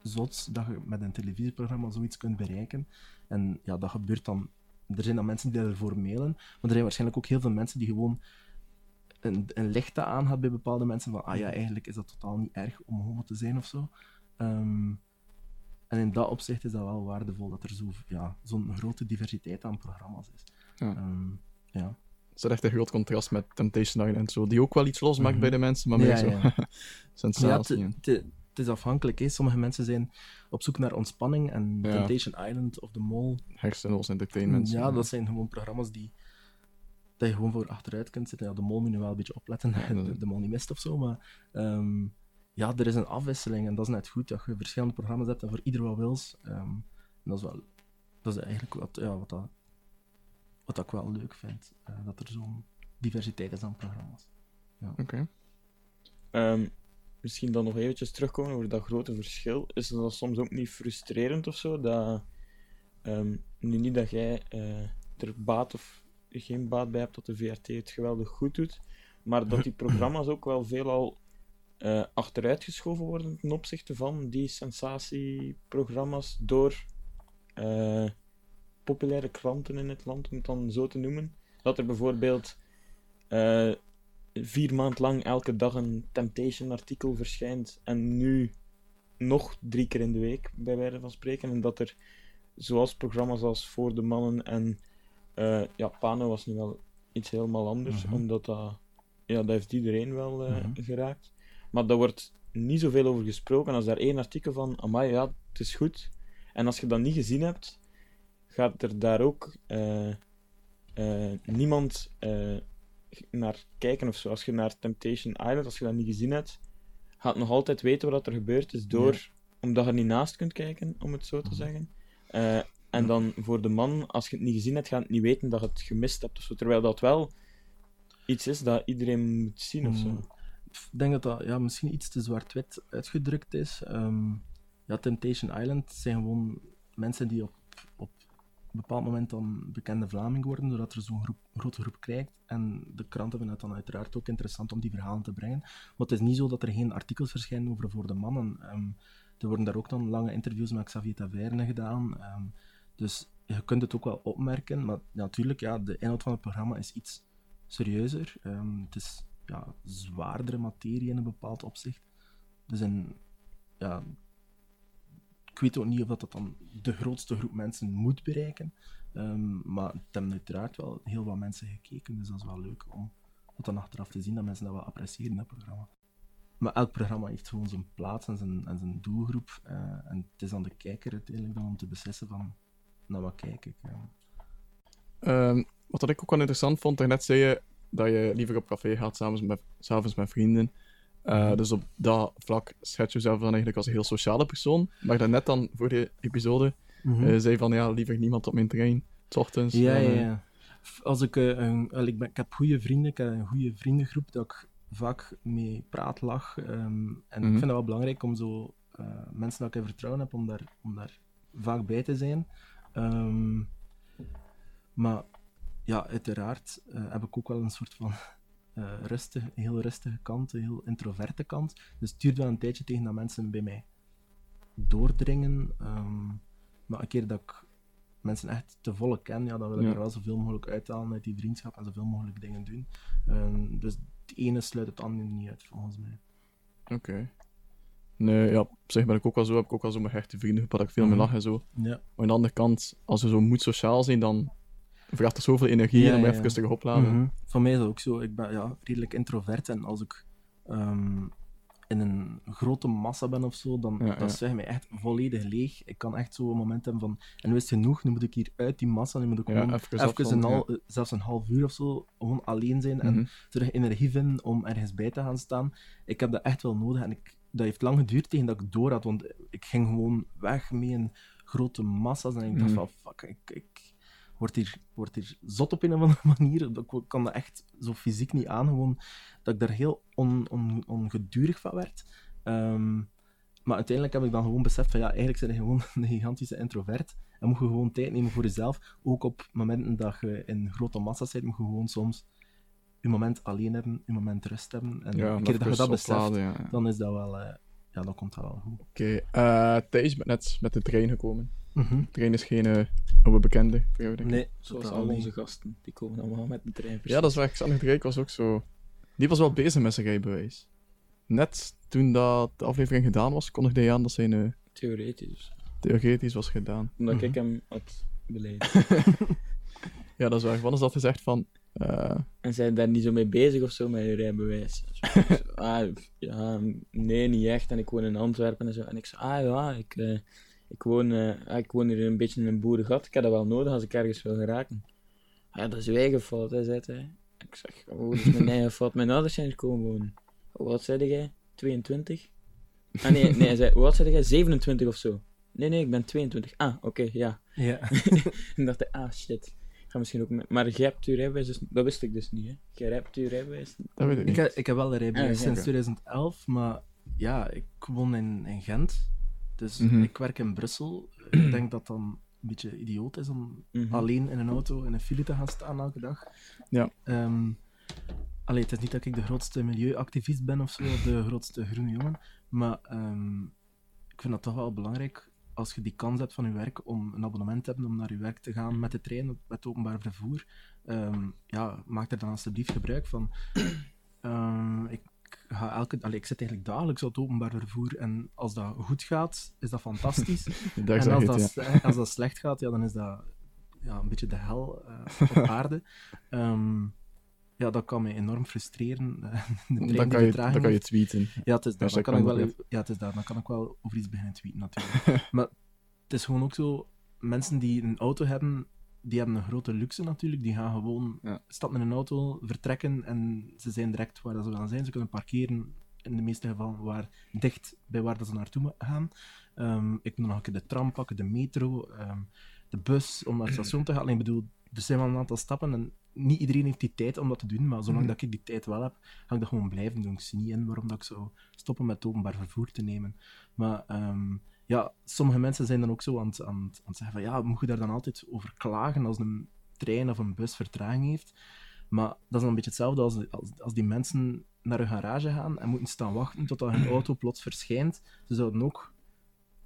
zots dat je met een televisieprogramma zoiets kunt bereiken. En ja, dat gebeurt dan. Er zijn dan mensen die ervoor mailen, maar er zijn waarschijnlijk ook heel veel mensen die gewoon een, een lichte aan had bij bepaalde mensen van, ah ja, eigenlijk is dat totaal niet erg om homo te zijn of zo. Ehm, en in dat opzicht is dat wel waardevol dat er zo, ja, zo'n grote diversiteit aan programma's is. Ja. Ehm, ja. Het is echt een groot contrast met Temptation Island, zo, die ook wel iets losmaakt Mhm. bij de mensen, maar meer Ja, zo ja. Ja, sensatie. Het- is afhankelijk. Hè. Sommige mensen zijn op zoek naar ontspanning en Ja. Temptation Island of The Mole hersenloos entertainment. Ja, dat zijn gewoon programma's die dat je gewoon voor achteruit kunt zitten. Ja, de mol moet nu wel een beetje opletten, Ja, de, de mol niet mist of zo, maar ehm, ja, er is een afwisseling en dat is net goed, dat je verschillende programma's hebt en voor ieder wat wils. Ehm, en dat is wel, dat is eigenlijk wat, ja, wat, dat, wat dat ik wel leuk vind, eh, dat er zo'n diversiteit is aan programma's. Oké. Ehm, misschien dan nog eventjes terugkomen over dat grote verschil. Is dat soms ook niet frustrerend of zo? Dat, ehm, nu niet dat jij eh, er baat of geen baat bij hebt dat de VRT het geweldig goed doet, maar dat die programma's ook wel veelal eh achteruitgeschoven worden ten opzichte van die sensatieprogramma's door eh, populaire kranten in het land, om het dan zo te noemen. Dat er bijvoorbeeld vier maand lang elke dag een Temptation-artikel verschijnt en nu nog drie keer in de week, bij wijze van spreken. En dat er, zoals programma's als Voor de Mannen en eh ja, Pano was nu wel iets helemaal anders, Mhm. omdat dat, ja, dat heeft iedereen wel eh, Mhm. geraakt. Maar daar wordt niet zoveel over gesproken. Als daar één artikel van, amai, ja, het is goed. En als je dat niet gezien hebt, gaat er daar ook eh, niemand naar kijken of zo. Als je naar Temptation Island, als je dat niet gezien hebt, gaat nog altijd weten wat er gebeurd is door, omdat je er niet naast kunt kijken, om het zo te zeggen. Eh, en dan voor de man, als je het niet gezien hebt, gaat het niet weten dat je het gemist hebt of zo. Terwijl dat wel iets is dat iedereen moet zien of zo. Mm. Ik denk dat dat ja, misschien iets te zwart-wit uitgedrukt is. Ehm, ja, Temptation Island zijn gewoon mensen die op bepaald moment dan bekende Vlaming worden, doordat er zo'n grote groep krijgt. En de kranten vinden het dan uiteraard ook interessant om die verhalen te brengen. Maar het is niet zo dat er geen artikels verschijnen over voor de mannen. Ehm, er worden daar ook dan lange interviews met Xavier Taverne gedaan. Ehm, dus je kunt het ook wel opmerken, maar natuurlijk, ja, de inhoud van het programma is iets serieuzer. Ehm, het is ja, zwaardere materie in een bepaald opzicht. Dus in, ja, ik weet ook niet of dat, dan de grootste groep mensen moet bereiken. Ehm, maar het hebben uiteraard wel heel wat mensen gekeken, dus dat is wel leuk om dat dan achteraf te zien, dat mensen dat wel appreciëren, dat programma. Maar elk programma heeft gewoon zijn plaats en zijn, en zijn doelgroep. eh, en het is aan de kijker uiteindelijk dan om te beslissen van, naar wat kijk ik. ja. Ehm, wat dat ik ook wel interessant vond, daarnet zei je dat je liever op café gaat s'avonds met, s'avonds met vrienden. Eh, Dus op dat vlak schet je jezelf dan eigenlijk als een heel sociale persoon. Maar daarnet dan, voor de episode, eh, zei van ja, liever niemand op mijn trein, 's ochtends. Ja, ja, eh, ja. Als ik, een, ik, ben, ik heb goede vrienden, ik heb een goede vriendengroep dat ik vaak mee praat, lach. ehm, en Mhm. ik vind het wel belangrijk om zo mensen dat ik in vertrouwen heb, om daar, om daar vaak bij te zijn. Ehm, maar ja, uiteraard heb ik ook wel een soort van rustig, een heel rustige kant, een heel introverte kant. Dus het duurt wel een tijdje tegen dat mensen bij mij doordringen. ehm, maar een keer dat ik mensen echt te volle ken, ja, dan wil ik Ja. er wel zoveel mogelijk uithalen uit die vriendschap en zoveel mogelijk dingen doen. Ehm, dus het ene sluit het andere niet uit, volgens mij. Oké. Nee, ja, op zich ben ik ook wel zo, heb ik ook wel zo mijn hechte vrienden waar ik veel mee Mhm. lach en zo. Ja. Maar aan de andere kant, als je zo moet sociaal zijn, dan vraagt er zoveel energie Ja, ja, even ja. rustig opladen. Mhm. Van mij is dat ook zo. Ik ben ja, redelijk introvert en als ik ehm, in een grote massa ben of zo, dan Ja, dat zuigt mij echt volledig leeg. Ik kan echt zo een moment hebben van, en nu is het genoeg, nu moet ik hier uit die massa, nu moet ik gewoon even even, afstand, een hal- zelfs een half uur of zo, gewoon alleen zijn en Mhm. terug energie vinden om ergens bij te gaan staan. Ik heb dat echt wel nodig en ik dat heeft lang geduurd tegen dat ik door had, want ik ging gewoon weg met een grote massa's en ik dacht Mhm. van, fuck, ik, ik word, hier, word hier zot op een of andere manier. Ik kan dat echt zo fysiek niet aan, gewoon dat ik daar heel on, on, ongedurig van werd. Ehm, maar uiteindelijk heb ik dan gewoon beseft van, ja, eigenlijk ben je gewoon een gigantische introvert en moet je gewoon tijd nemen voor jezelf. Ook op momenten dat je in grote massa's zit, moet je gewoon soms je moment alleen hebben, je moment rust hebben. En Ja, een keer dat je dat beseft, opladen, ja. Oké, dan is dat wel... eh, ja, dan komt dat wel goed. eh, Thijs, bent net met de trein gekomen. Mhm. De trein is geen eh oude bekende voor jou, denk ik. Nee, Zoals al onze gasten. Die komen allemaal met de trein. Ja, dat is waar. Xander de Rijk was ook zo... Die was wel bezig met zijn rijbewijs. Net toen dat de aflevering gedaan was, kondigde hij aan dat zijn eh, Theoretisch. theoretisch was gedaan. Omdat Mhm. ik hem had beleid. Ja, dat is waar. Wat is dat gezegd van... eh, En zijn daar niet zo mee bezig of zo met je rijbewijs? Zo, ah, ja, nee, niet echt. En ik woon in Antwerpen en zo. En ik zei, ah ja, ik, eh, ik, woon, eh, ah, ik woon hier een beetje in een boerengat. Ik heb dat wel nodig als ik ergens wil geraken. Ah, ja, dat is uw eigen fout, hè, zei hij. Ik zeg, oh, dat is mijn eigen fout. Mijn ouders zijn hier komen wonen. Hoe oud zei jij? 22? Ah nee, nee, hij zei, hoe oud zei jij? 27 of zo. Nee, nee, ik ben 22. Ah, oké, ja. Ja. En dacht ah shit. Ik ga misschien ook met... Maar jij hebt je rijbewijs, dus... dat wist ik dus niet, hè? Jij hebt je rijbewijs. dat weet ik Ik, niet. heb, ik heb wel de rijbewijs Ah, sinds oké. 2011, maar ja, ik woon in, in Gent. Dus Mhm. ik werk in Brussel. ik denk dat dan een beetje idioot is om Mhm. alleen in een auto in een file te gaan staan elke dag. Ja. Ehm, allee, het is niet dat ik de grootste milieuactivist ben of zo, of de grootste groene jongen, maar ehm, ik vind dat toch wel belangrijk als je die kans hebt van je werk om een abonnement te hebben om naar je werk te gaan met de trein, met het openbaar vervoer. Ehm, ja, maak er dan alsjeblieft gebruik van. Ik, ga elke, allee, ik zit eigenlijk dagelijks op het openbaar vervoer en als dat goed gaat, is dat fantastisch. Daar en als dat, het, ja. sle- als dat slecht gaat, ja, dan is dat ja, een beetje de hel eh, op aarde. Ehm, ja, dat kan me enorm frustreren. eh, de Dan kan, je, dan kan je tweeten. Ja, het is. Dan kan ik wel, ja, het is dat. Dan kan ik wel over iets beginnen tweeten, natuurlijk. maar het is gewoon ook zo, mensen die een auto hebben, die hebben een grote luxe natuurlijk. Die gaan gewoon Ja. stappen in een auto, vertrekken en ze zijn direct waar dat ze willen zijn. Ze kunnen parkeren, in de meeste gevallen, waar, dicht bij waar dat ze naartoe gaan. Ehm, ik moet nog een keer de tram pakken, de metro, ehm, de bus om naar het station te gaan. Alleen, ik bedoel, er zijn wel een aantal stappen en niet iedereen heeft die tijd om dat te doen, maar zolang Mhm. dat ik die tijd wel heb, ga ik dat gewoon blijven doen. Ik zie niet in waarom dat ik zou stoppen met het openbaar vervoer te nemen. Maar ehm, ja, sommige mensen zijn dan ook zo aan het, aan, het, aan het zeggen van ja, moet je daar dan altijd over klagen als een trein of een bus vertraging heeft? Maar dat is dan een beetje hetzelfde als, als, als die mensen naar hun garage gaan en moeten staan wachten totdat hun auto plots verschijnt. Ze zouden ook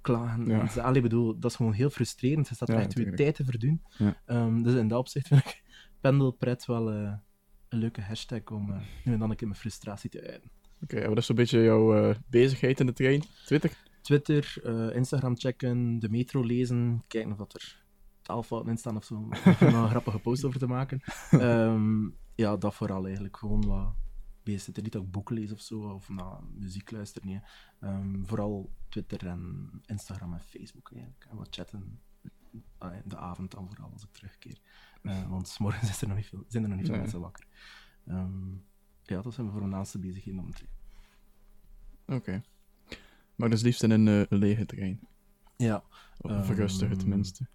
klagen. Ja. Ze- allee, bedoel, dat is gewoon heel frustrerend. Je staat Ja, echt natuurlijk. tijd te verdoen. Ja. Ehm, dus in dat opzicht vind ik pendelpret wel eh, een leuke hashtag om eh, nu en dan een keer mijn frustratie te uiten. Oké, en wat is zo'n beetje jouw eh, bezigheid in de trein? Twitter? Twitter, eh, Instagram checken, de metro lezen, kijken of dat er taalfouten in staan of zo, om er een grappige post over te maken. Ehm, ja, dat vooral eigenlijk. Gewoon wat bezig zitten. Niet dat ik boeken lees of zo, of naar muziek luister, nee. Ehm, vooral Twitter en Instagram en Facebook eigenlijk. En wat chatten. Ah, in de avond dan vooral, als ik terugkeer. Eh, want 's morgens is er nog niet veel, zijn er nog niet veel Nee. mensen wakker. Ehm, ja, dat zijn voor voornaamste bezigheden om te. Oké. Maar dus liefst in een eh, lege trein. Ja, Of een verrustige Ehm, tenminste.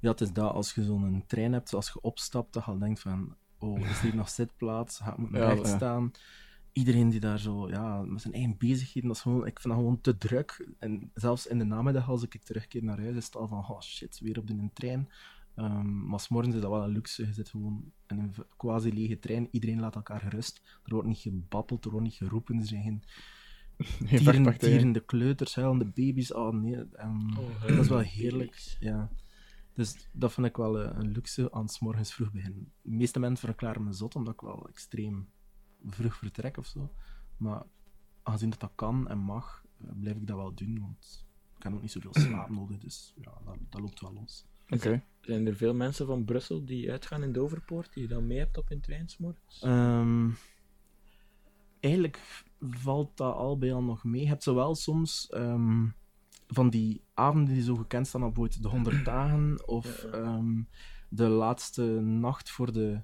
Ja, het is dat als je zo'n trein hebt, als je opstapt, dat je al denkt van, oh, is hier nog zitplaats? Ga ik moeten Ja, recht ja. staan? Iedereen die daar zo, ja, met zijn eigen bezigheden, dat is gewoon, ik vind dat gewoon te druk. En zelfs in de namiddag, als ik terugkeer naar huis, is het al van, oh shit, weer op de trein. Ehm maar 's morgens is dat wel een luxe. Je zit gewoon in een quasi lege trein. Iedereen laat elkaar gerust. Er wordt niet gebabbeld, er wordt niet geroepen. Er zijn geen Tieren, vechtpartijen. tierende kleuters, huilende baby's. Oh nee, ehm, dat is wel heerlijk. Ja. Dus dat vind ik wel eh, een luxe aan 's morgens vroeg beginnen. De meeste mensen verklaren me zot, omdat ik wel extreem vroeg vertrek of zo. Maar aangezien dat dat kan en mag, eh, blijf ik dat wel doen, want ik heb ook niet zoveel slaap nodig, dus ja, dat, dat loopt wel los. Oké. Zijn er veel mensen van Brussel die uitgaan in Doverpoort, die je dan mee hebt op een trein 's morgens? Ehm, eigenlijk valt dat al bij al nog mee. Je hebt zowel soms ehm, van die avonden die zo gekend staan, op bijvoorbeeld de 100 dagen of Ja. ehm, de laatste nacht voor de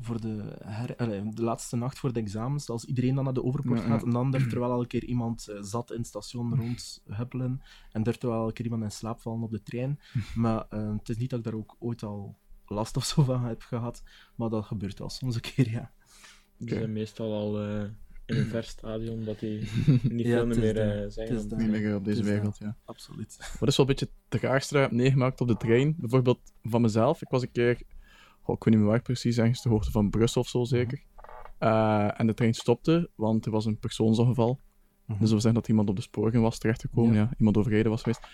voor de, her, allee, de laatste nacht voor de examens, als iedereen dan naar de overpoort gaat, en dan durft er wel elke keer iemand eh, zat in het station rondhuppelen, en durft er wel elke keer iemand in slaap vallen op de trein. Maar eh, het is niet dat ik daar ook ooit al last of zo van heb gehad, maar dat gebeurt wel soms een keer, ja. Oké. zijn meestal al eh, in een ver stadion dat die niet Ja, veel meer eh, Het is dat. Niet meer op deze wereld, ja. Absoluut. Wat is wel een beetje het raarste dat ik heb meegemaakt op de trein? Bijvoorbeeld van mezelf. Ik was een keer, oh, ik weet niet meer waar precies, ergens de hoogte van Brussel of zo zeker. Eh, en de trein stopte, want er was een persoonsongeval. Mhm. Dus wil zeggen dat iemand op de sporen was terechtgekomen, ja. Ja. iemand overreden was geweest.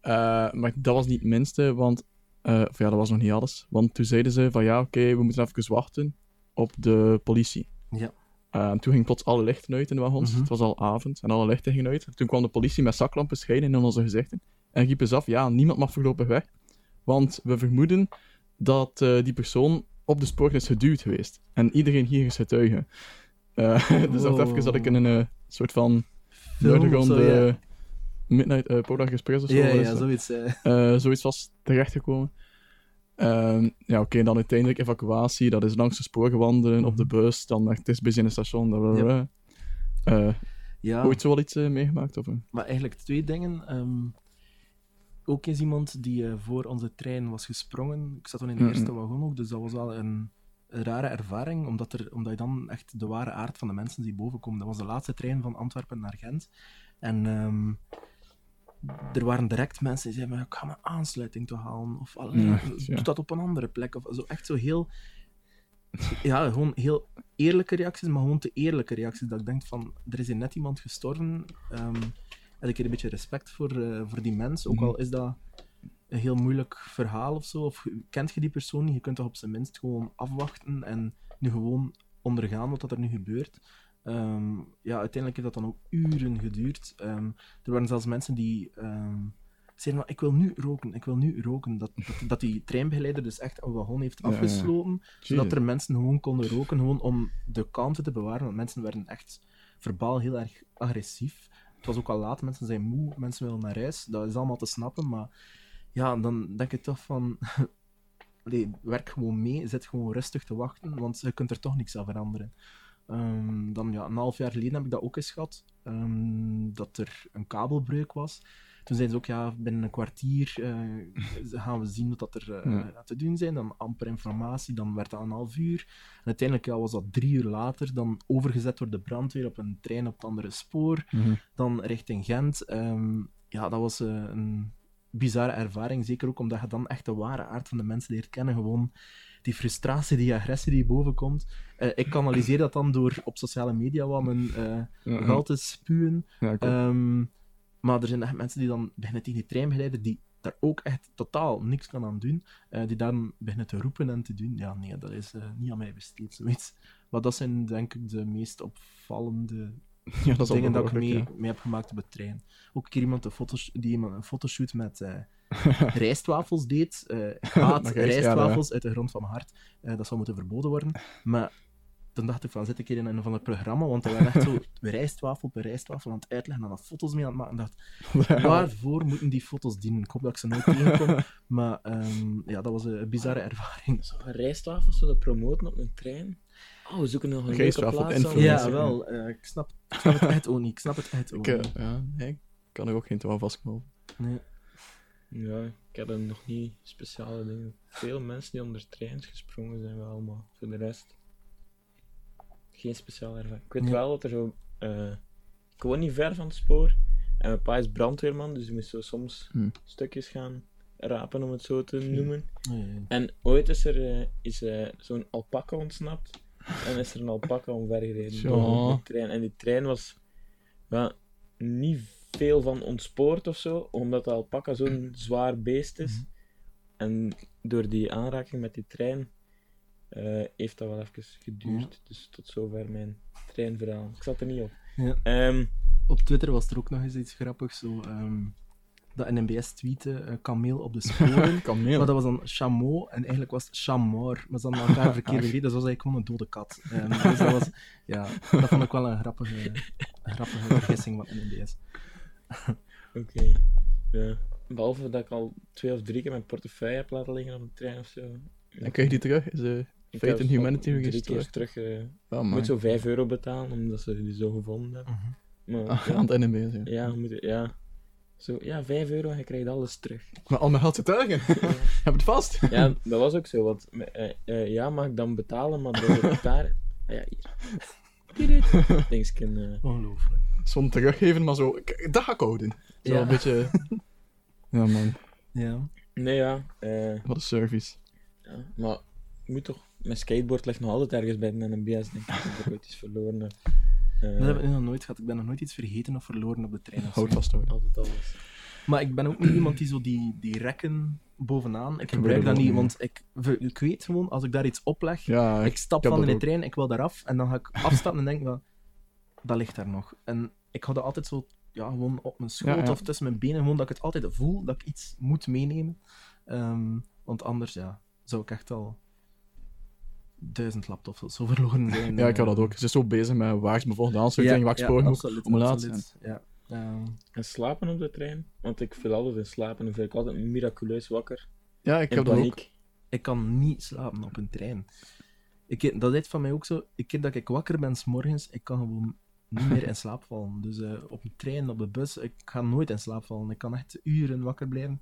Eh, maar dat was niet het minste, want... eh, of ja, dat was nog niet alles. Want toen zeiden ze van ja, oké, we moeten even wachten op de politie. Ja. Eh, en toen ging plots alle lichten uit in de wagons. Mhm. Het was al avond en alle lichten gingen uit. En toen kwam de politie met zaklampen schijnen in onze gezichten. En riepen ze af, ja, niemand mag voorlopig weg. Want we vermoeden dat eh, die persoon op de spoor is geduwd geweest. En iedereen hier is getuige. Eh, dus Wow. even dat ik in een eh, soort van Film Midnight uh, Polar Express of zo. Ja, ja, zoiets was terechtgekomen. Ehm, ja, oké, dan uiteindelijk evacuatie. Dat is langs de sporen wandelen, op de Mhm. bus. Dan naar het is in het station. blablabla. Eh, ja. Ooit zo wel iets eh, meegemaakt? Of, eh? Maar eigenlijk twee dingen. Ehm, ook eens iemand die voor onze trein was gesprongen. Ik zat toen in de Mhm. eerste wagon ook, dus dat was wel een, een rare ervaring, omdat, er, omdat je dan echt de ware aard van de mensen die boven komen. Dat was de laatste trein van Antwerpen naar Gent. En ehm, er waren direct mensen die zeiden, ik ga mijn aansluiting toch halen. Of Ja, doe dat op een andere plek. Of zo, echt zo heel... Ja, gewoon heel eerlijke reacties, maar gewoon te eerlijke reacties. Dat ik denk van, er is hier net iemand gestorven. ehm heb ik hier een beetje respect voor, eh, voor die mens. Ook Mhm. al is dat een heel moeilijk verhaal of zo. Of kent je die persoon niet, je kunt toch op zijn minst gewoon afwachten en nu gewoon ondergaan wat er nu gebeurt. Ehm, ja, uiteindelijk heeft dat dan ook uren geduurd. Ehm, er waren zelfs mensen die ehm, zeiden, van, ik wil nu roken, ik wil nu roken. Dat, dat, dat die treinbegeleider dus echt een wagon heeft Ja, ja. afgesloten, zodat er mensen gewoon konden roken, gewoon om de kalmte te bewaren. Want mensen werden echt verbaal heel erg agressief. Het was ook al laat, mensen zijn moe, mensen willen naar huis. Dat is allemaal te snappen, maar ja, dan denk ik toch van... Allee, werk gewoon mee, zit gewoon rustig te wachten, want je kunt er toch niks aan veranderen. Ehm, dan ja, een half jaar geleden heb ik dat ook eens gehad, ehm, dat er een kabelbreuk was. Toen zeiden ze ook, ja, binnen een kwartier eh, gaan we zien wat dat er Ja. te doen zijn. Dan amper informatie, dan werd dat een half uur. En uiteindelijk ja, was dat drie uur later, dan overgezet door de brandweer op een trein op het andere spoor Mhm. dan richting Gent. Ehm, ja, dat was eh, een bizarre ervaring. Zeker ook omdat je dan echt de ware aard van de mensen leert kennen. Gewoon die frustratie, die agressie die bovenkomt. Eh ik kanaliseer dat dan door op sociale media wat mijn Ja, gal te spuwen. ja. Ehm, maar er zijn echt mensen die dan beginnen tegen die treinbegeleider, die daar ook echt totaal niks kan aan doen, eh, die dan beginnen te roepen en te doen. Ja, nee, dat is niet aan mij besteed, zoiets. Maar dat zijn denk ik de meest opvallende ja, dat dingen dat ik mee, heb gemaakt op de trein. Ook een keer iemand een foto's, die iemand een fotoshoot met rijstwafels deed. Eh, ik haat ja, rijstwafels uit de grond van mijn hart. Eh, dat zou moeten verboden worden. Maar dan dacht ik van, zit ik hier in een van het programma, want dat waren echt zo rijstwafel per rijstwafel aan het uitleggen en dan foto's mee aan het maken. Ik dacht, waarvoor moeten die foto's dienen? Ik hoop dat ik ze nooit tegenkom. Maar ehm, ja, dat was een bizarre ervaring. Zo, rijstwafels zullen promoten op een trein. Oh, we zoeken nog een leuke plaats. Ja, wel. eh, ik, snap, ik snap het echt ook niet. Ik snap het echt ook Ik, niet. ja, nee, ik kan er ook geen touw vastknopen. Nee. Ja, ik heb er nog niet speciale dingen. Veel mensen die onder treins gesprongen zijn wel, maar voor de rest geen speciale ervaring. Ik weet wel dat er zo... eh, ik woon niet ver van het spoor. En mijn pa is brandweerman, dus je moet zo soms Hm. stukjes gaan rapen, om het zo te noemen. Nee. En ooit is er eh, is, eh, zo'n alpaca ontsnapt. En is er een alpaca omvergereden door de trein. En die trein was ja, niet veel van ontspoord of zo, omdat de alpaca zo'n zwaar beest is. En door die aanraking met die trein eh, heeft dat wel even geduurd. Dus tot zover mijn treinverhaal. Ik zat er niet op. Ja. Ehm, Op Twitter was er ook nog eens iets grappigs. Zo, ehm, dat NMBS tweette eh, kameel op de sporen. Kameel. maar dat was dan chameau en eigenlijk was het chamor. Maar ze hadden elkaar verkeerd begrepen. Dat was eigenlijk gewoon een dode kat. Ehm, dus dat was, ja, dat vond ik wel een grappige, een grappige vergissing van NMBS. Oké. Ja. Behalve dat ik al twee of drie keer mijn portefeuille heb laten liggen op de trein of zo. En krijg je die terug? Is, eh, Ik Fate and Humanity drie geregistreerd. keer terug... eh, Oh, je moet zo 5 euro betalen, omdat ze die zo gevonden hebben. Mhm. Maar, Ah, ja, aan het einde bezig. Ja. ja, je moet, ja. Zo, ja, 5 euro en je krijgt alles terug. Maar al mijn geld zit ergens. Heb het vast. Ja, dat was ook zo. Want, eh, eh, ja, mag ik dan betalen, maar door het daar... Ah, ja, hier. Dingsken, Ongelooflijk. Zo'n teruggeven, maar zo... Dat ga ik houden. Zo Ja. een beetje... Ja, man. Ja. Nee, ja. eh, Wat een service. ja. Maar je moet toch... Mijn skateboard ligt nog altijd ergens bij een NBS, denk ik. Dat ik ooit iets verloren heb. Eh, Dat heb ik nu nog nooit gehad. Ik ben nog nooit iets vergeten of verloren op de trein. Houd vast houden. Altijd alles. Maar ik ben ook niet iemand die zo die, die rekken bovenaan. Ik gebruik dat niet, want ik, ik weet gewoon, als ik daar iets opleg, Ja, ik stap heb van in de trein, ik wil daaraf, en dan ga ik afstappen en denk van, dat ligt daar nog. En ik hou dat altijd zo, ja, gewoon op mijn schoot Ja, ja. of tussen mijn benen, gewoon dat ik het altijd voel, dat ik iets moet meenemen. Ehm, want anders, ja, zou ik echt al duizend laptops zo verloren zijn. Ja, ik had Eh, dat ook. Ze is zo bezig met waar ze me volgende aansluiting, waar moet. absoluut, om laat. Ja. Ehm, En slapen op de trein? Want ik viel altijd in slapen en vind ik altijd miraculeus wakker. Ja, ik heb dat ook. ik kan niet slapen op een trein. Ik, dat is van mij ook zo. Ik dat ik wakker ben 's morgens, ik kan gewoon niet meer in slaap vallen. Dus eh, op een trein, op de bus, ik ga nooit in slaap vallen. Ik kan echt uren wakker blijven.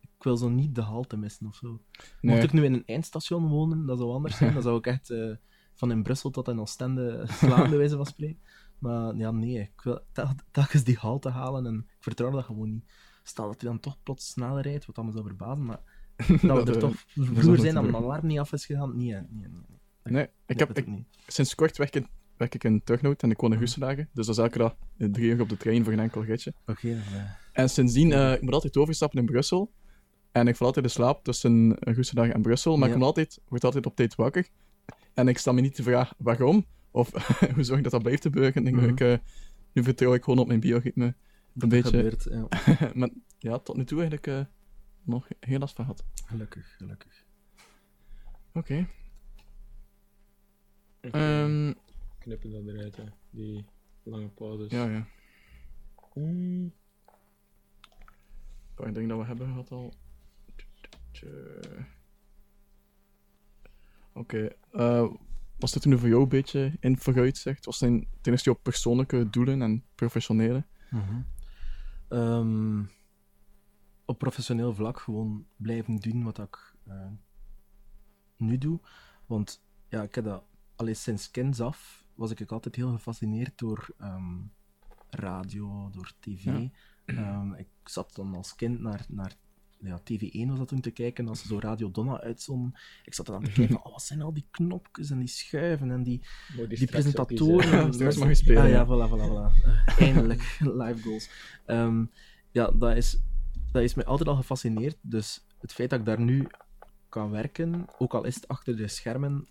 Ik wil zo niet de halte missen of zo. Nee. Mocht ik nu in een eindstation wonen, dat zou anders zijn. Dan zou ik echt eh, van in Brussel tot in Oostende slaan, bij wijze van spreken. Maar ja, nee. Ik wil tel- telkens die halte halen en ik vertrouw dat gewoon niet. Stel dat hij dan toch plots sneller rijdt, wat dat me zou verbazen, maar dat we er eh, toch vroeger zijn dat mijn alarm niet af is gegaan. Nee, nee, nee. nee. Nee, ik heb, ik, niet. sinds kort werk ik, werk ik in Tugnout en ik woon in Goesendagen. Dus dat is elke dag eh, drie uur op de trein voor een enkel ritje. Oké, eh, En sindsdien, eh, ik moet altijd overstappen in Brussel. En ik val altijd in slaap tussen Goesendagen en Brussel. Maar ik Ja. kom altijd, word altijd op tijd wakker. En ik stel me niet de vraag waarom. Of hoe zorg ik dat dat blijft gebeuren. Ik denk, Mhm. ik, eh, nu vertrouw ik gewoon op mijn bioritme. Een dat beetje. gebeurt, ja. maar ja, tot nu toe eigenlijk eh, nog heel last van gehad. Gelukkig, gelukkig. Oké. Ehm, Knippen dat eruit, hè. Die lange pauzes. ja, ja. Mm, ik denk dat we hebben gehad al. Oké. eh, was dit nu voor jou een beetje in vooruitzicht? Wat zijn ten eerste jouw persoonlijke doelen en professionele? Mhm. Ehm, op professioneel vlak gewoon blijven doen wat ik eh, nu doe. Want ja, ik heb dat al eens sinds kinds af was ik ook altijd heel gefascineerd door ehm, radio, door tv. Ja. Ehm, ik zat dan als kind naar, naar ja, TV1 was dat toen te kijken, als ze zo Radio Donna uitzonden. Ik zat er dan te kijken van, oh, wat zijn al die knopjes en die schuiven en die, moet die presentatoren. en straks mensen- mag je spelen, Ah, ja, ja. voilà, voilà, voilà. Eh, eindelijk, live goals. Ehm, ja, dat is, dat is mij altijd al gefascineerd. Dus het feit dat ik daar nu kan werken, ook al is het achter de schermen,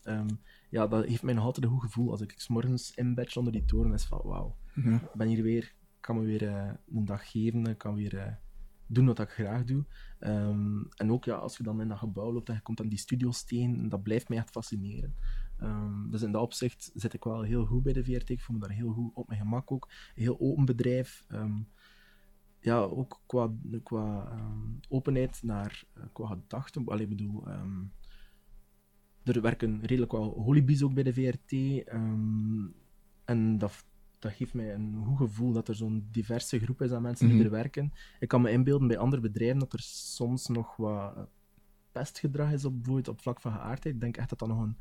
ja, dat heeft mij nog altijd een goed gevoel. Als ik 's morgens in bed onder die toren is van, wauw, Ja. ik ben hier weer, ik kan me weer eh, een dag geven, ik kan weer eh, doen wat ik graag doe. Ehm, en ook ja, als je dan in dat gebouw loopt en je komt aan die studiosteen, dat blijft mij echt fascineren. Ehm, dus in dat opzicht zit ik wel heel goed bij de VRT. Ik voel me daar heel goed op mijn gemak ook. Een heel open bedrijf. Ehm, ja, ook qua, qua openheid naar eh, qua gedachten. Allee, ik bedoel, er werken redelijk wel holibies ook bij de VRT. ehm, en dat, dat geeft mij een goed gevoel dat er zo'n diverse groep is aan mensen die Mhm. er werken. Ik kan me inbeelden bij andere bedrijven dat er soms nog wat pestgedrag is op, bijvoorbeeld op vlak van geaardheid. Ik denk echt dat dat nog een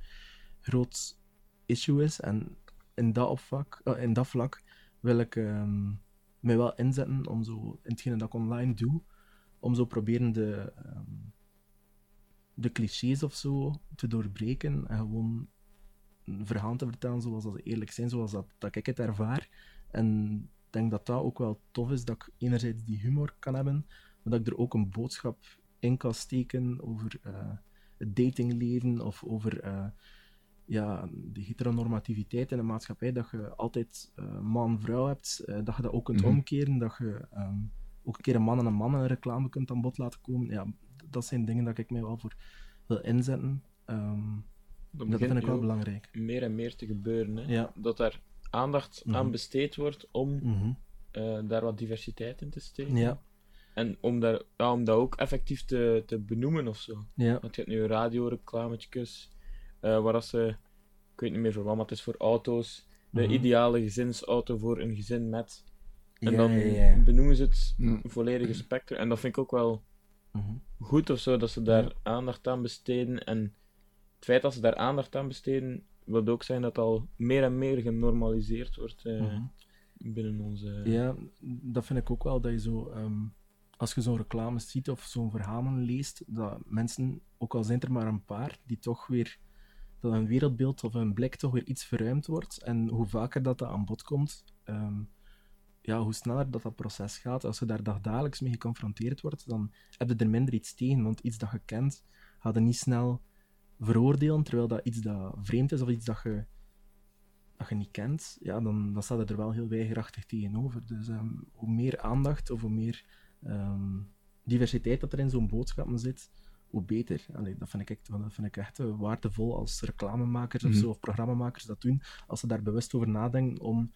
groot issue is. En in dat, opvak, eh, in dat vlak wil ik ehm, mij wel inzetten om zo, in hetgene dat ik online doe, om zo proberen de, ehm, de clichés of zo te doorbreken en gewoon een verhaal te vertellen zoals dat ze eerlijk zijn, zoals dat, dat ik het ervaar. En ik denk dat dat ook wel tof is, dat ik enerzijds die humor kan hebben, maar dat ik er ook een boodschap in kan steken over eh, het datingleven of over eh, ja, de heteronormativiteit in de maatschappij, dat je altijd eh, man-vrouw hebt, dat je dat ook kunt Mhm. omkeren, dat je ehm, ook een keer een man en een man in een reclame kunt aan bod laten komen. Ja, dat zijn dingen dat ik mij wel voor wil inzetten. Ehm, Dat vind ik wel belangrijk. meer en meer te gebeuren. Hè? Ja. Dat daar aandacht Mhm. aan besteed wordt om Mhm. eh, daar wat diversiteit in te steken. Ja, En om, daar, ja, om dat ook effectief te, te benoemen of zo. ja. Want je hebt nu radioreclametjes, eh, waar dat ze, ik weet niet meer voor wat, maar het is voor auto's, de Mhm. ideale gezinsauto voor een gezin met. En Ja, dan ja, ja. benoemen ze het Mm. volledige spectrum. En dat vind ik ook wel Mhm. goed of zo, dat ze daar aandacht aan besteden. En het feit dat ze daar aandacht aan besteden, wil ook zijn dat al meer en meer genormaliseerd wordt eh, Mhm. binnen onze... Ja, dat vind ik ook wel, dat je zo... ehm, als je zo'n reclame ziet of zo'n verhalen leest, dat mensen, ook al zijn er maar een paar, die toch weer... Dat een wereldbeeld of een blik toch weer iets verruimd wordt. En hoe vaker dat, dat aan bod komt, ehm, ja, hoe sneller dat dat proces gaat. Als je daar dagdagelijks mee geconfronteerd wordt, dan heb je er minder iets tegen. Want iets dat je kent, gaat je niet snel veroordelen, terwijl dat iets dat vreemd is of iets dat je dat je niet kent, ja, dan, dan staat het er wel heel weigerachtig tegenover. Dus ehm, hoe meer aandacht of hoe meer ehm, diversiteit dat er in zo'n boodschappen zit, hoe beter. Allee, dat, vind ik echt, dat vind ik echt waardevol als reclamemakers of Mhm. zo, of programmamakers dat doen, als ze daar bewust over nadenken om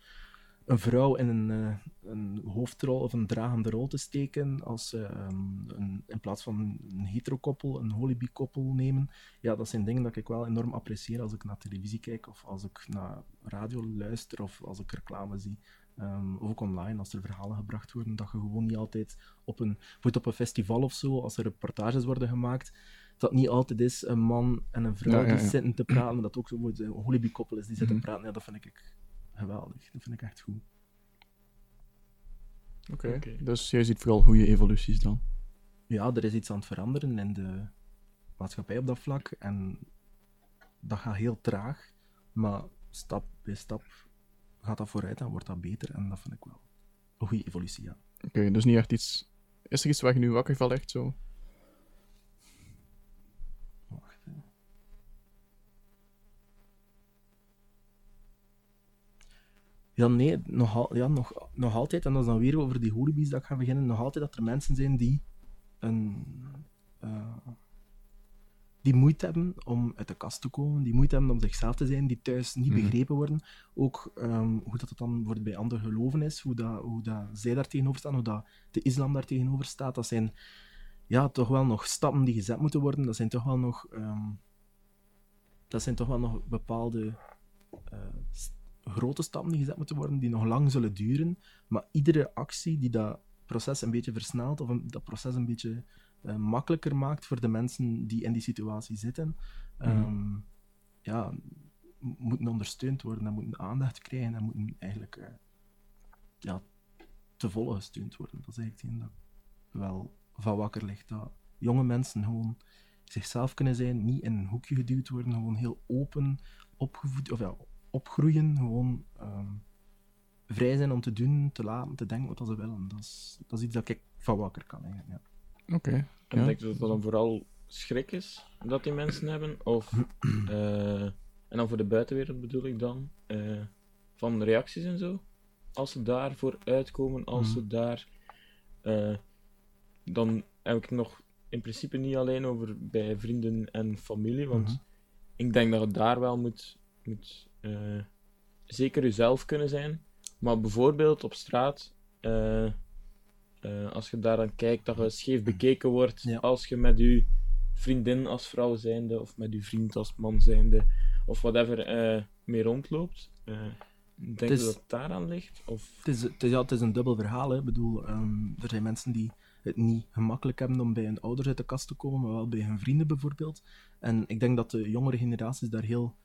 een vrouw in een, eh, een hoofdrol of een dragende rol te steken, als ze ehm, een, in plaats van een hetero-koppel, een holibi-koppel nemen. Ja, dat zijn dingen dat ik wel enorm apprecieer als ik naar televisie kijk, of als ik naar radio luister, of als ik reclame zie. Ehm, of ook online, als er verhalen gebracht worden, dat je gewoon niet altijd op een, op een festival of zo, als er reportages worden gemaakt, dat niet altijd is een man en een vrouw Ja, ja, die zitten te praten, maar dat ook zo bijvoorbeeld een holibi-koppel is die zitten Mhm. praten. Ja, dat vind ik geweldig. Dat vind ik echt goed. Oké. Dus jij ziet vooral goede evoluties dan. ja, er is iets aan het veranderen in de maatschappij op dat vlak. En dat gaat heel traag, maar stap bij stap gaat dat vooruit en wordt dat beter. En dat vind ik wel een goede evolutie, ja. Oké, dus niet echt iets... Is er iets waar je nu wakker van echt zo? Ja, nee, nog, al- ja, nog, nog altijd, en dat is dan weer over die holibies dat ik ga beginnen, nog altijd dat er mensen zijn die een... eh, die moeite hebben om uit de kast te komen, die moeite hebben om zichzelf te zijn, die thuis niet Mhm. begrepen worden. Ook ehm, hoe dat het dan bijvoorbeeld bij andere geloven is, hoe, dat, hoe dat zij daar tegenover staan, hoe dat de islam daar tegenover staat. Dat zijn ja, toch wel nog stappen die gezet moeten worden. Dat zijn toch wel nog, ehm, dat zijn toch wel nog bepaalde s- grote stappen die gezet moeten worden, die nog lang zullen duren. Maar iedere actie die dat proces een beetje versnelt, of een- dat proces een beetje eh, makkelijker maakt voor de mensen die in die situatie zitten, ehm, ja, moeten ondersteund worden en moeten aandacht krijgen en moeten eigenlijk eh, ja, te volle gesteund worden. Dat is eigenlijk hetgeen dat wel van wakker ligt. Dat jonge mensen gewoon zichzelf kunnen zijn, niet in een hoekje geduwd worden, gewoon heel open opgevoed, of ja, opgroeien, gewoon ehm, vrij zijn om te doen, te laten, te denken wat ze willen. Dat is, dat is iets dat ik van wakker kan eigenlijk. Ja. Oké. En Ja. denk je dat dat dan vooral schrik is dat die mensen hebben? Of, eh, en dan voor de buitenwereld bedoel ik dan, eh, van reacties en zo? Als ze daarvoor uitkomen, als ze daar. eh, dan heb ik het nog in principe niet alleen over bij vrienden en familie, want Mhm. ik denk dat het daar wel moet, moet eh, zeker jezelf kunnen zijn. Maar bijvoorbeeld op straat, eh, eh, als je daar dan kijkt dat je scheef bekeken wordt, Ja. als je met je vriendin als vrouw zijnde, of met je vriend als man zijnde, of whatever, mee rondloopt. denk je dat het daaraan ligt? Of... Het is, het, is, ja, het is een dubbel verhaal. Hè. Ik bedoel, ehm, er zijn mensen die het niet gemakkelijk hebben om bij hun ouders uit de kast te komen, maar wel bij hun vrienden bijvoorbeeld. En ik denk dat de jongere generaties daar heel...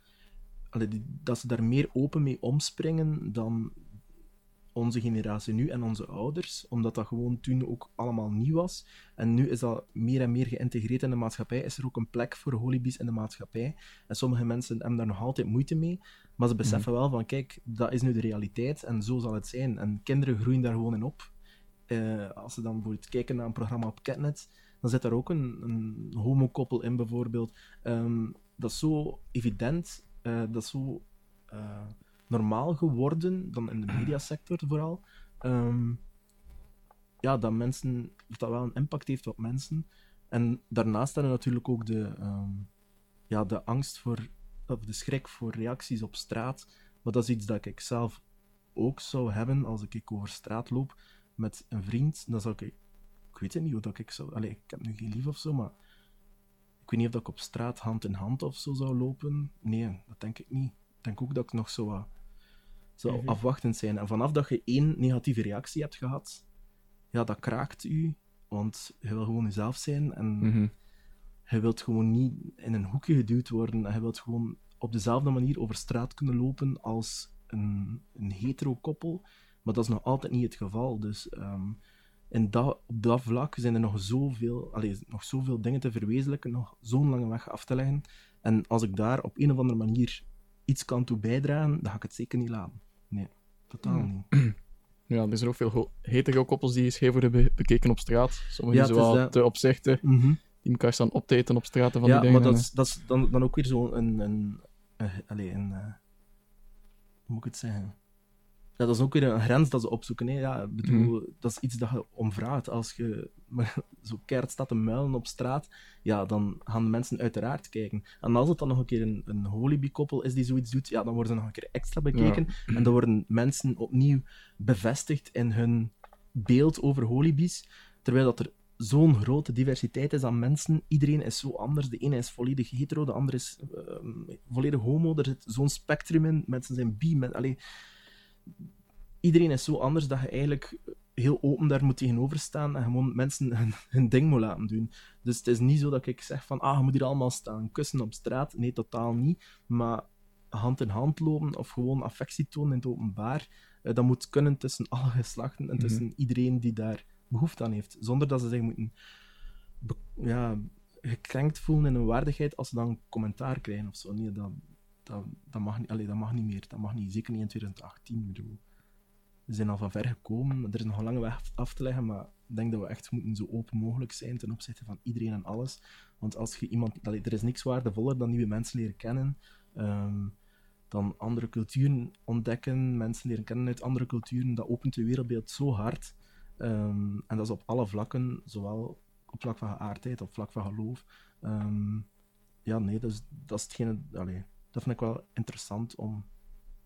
dat ze daar meer open mee omspringen dan onze generatie nu en onze ouders, omdat dat gewoon toen ook allemaal nieuw was. En nu is dat meer en meer geïntegreerd in de maatschappij. Is er ook een plek voor holibies in de maatschappij. En sommige mensen hebben daar nog altijd moeite mee. Maar ze beseffen wel van, kijk, dat is nu de realiteit en zo zal het zijn. En kinderen groeien daar gewoon in op. Eh, als ze dan bijvoorbeeld kijken naar een programma op Catnet, dan zit daar ook een, een homokoppel in bijvoorbeeld. Ehm, dat is zo evident, eh, dat is zo eh, normaal geworden, dan in de mediasector vooral. Ehm, ja, dat mensen, dat dat wel een impact heeft op mensen. En daarnaast hebben we natuurlijk ook de, ehm, ja, de angst voor, of de schrik voor reacties op straat. Maar dat is iets dat ik zelf ook zou hebben als ik over straat loop met een vriend. Dan zou ik, ik weet het niet hoe dat ik zou, allee, ik heb nu geen lief of zo, maar Ik weet niet of ik op straat hand in hand of zo zou lopen. Nee, dat denk ik niet. Ik denk ook dat ik nog zo wat zou Mhm. afwachtend zijn. En vanaf dat je één negatieve reactie hebt gehad, ja, dat kraakt u. Want je wil gewoon jezelf zijn en Mhm. je wilt gewoon niet in een hoekje geduwd worden. En je wilt gewoon op dezelfde manier over straat kunnen lopen als een, een hetero-koppel. Maar dat is nog altijd niet het geval. Dus ehm, in dat, op dat vlak zijn er nog zoveel, allee, nog zoveel dingen te verwezenlijken, nog zo'n lange weg af te leggen. En als ik daar op een of andere manier iets kan toe bijdragen, dan ga ik het zeker niet laten. Nee, totaal Hmm. niet. Ja, er zijn ook veel hetero koppels die scheef worden be- bekeken op straat. Sommigen Ja, ja, het is zo dat. te opzichten. Mhm. Die elkaar staan opteten op straten van ja, die dingen. maar dat is, dat is dan, dan ook weer zo een... een, een eh, hoe moet ik het zeggen? Ja, dat is ook weer een grens dat ze opzoeken. Hè. Ja, bedoel, Dat is iets dat je om vraagt. Als je maar zo keihard staat te muilen op straat, ja, dan gaan de mensen uiteraard kijken. En als het dan nog een keer een, een holibi-koppel is die zoiets doet, ja, dan worden ze nog een keer extra bekeken. En dan worden mensen opnieuw bevestigd in hun beeld over holibies. Terwijl dat er zo'n grote diversiteit is aan mensen. Iedereen is zo anders. De ene is volledig hetero, de andere is ehm, volledig homo. Er zit zo'n spectrum in. Mensen zijn bi. Men, allee, iedereen is zo anders dat je eigenlijk heel open daar moet tegenover staan en gewoon mensen hun, hun ding moet laten doen. Dus het is niet zo dat ik zeg van, ah, je moet hier allemaal staan kussen op straat. Nee, totaal niet. Maar hand in hand lopen of gewoon affectie tonen in het openbaar, eh, dat moet kunnen tussen alle geslachten en tussen iedereen die daar behoefte aan heeft. Zonder dat ze zich moeten ja, gekrenkt voelen in hun waardigheid als ze dan commentaar krijgen of zo. Nee, dat, dat, dat, mag, allee, dat mag niet meer. Dat mag niet, zeker niet in 2018. Ik bedoel, we zijn al van ver gekomen. Er is nog een lange weg af te leggen, maar ik denk dat we echt moeten zo open mogelijk zijn ten opzichte van iedereen en alles. Want als je iemand... allee, er is niks waardevoller dan nieuwe mensen leren kennen. ehm, dan andere culturen ontdekken, mensen leren kennen uit andere culturen. Dat opent je wereldbeeld zo hard. Ehm, en dat is op alle vlakken, zowel op vlak van geaardheid, op vlak van geloof. Ehm, ja, nee, dat is, dat is hetgene... Allee, dat vind ik wel interessant om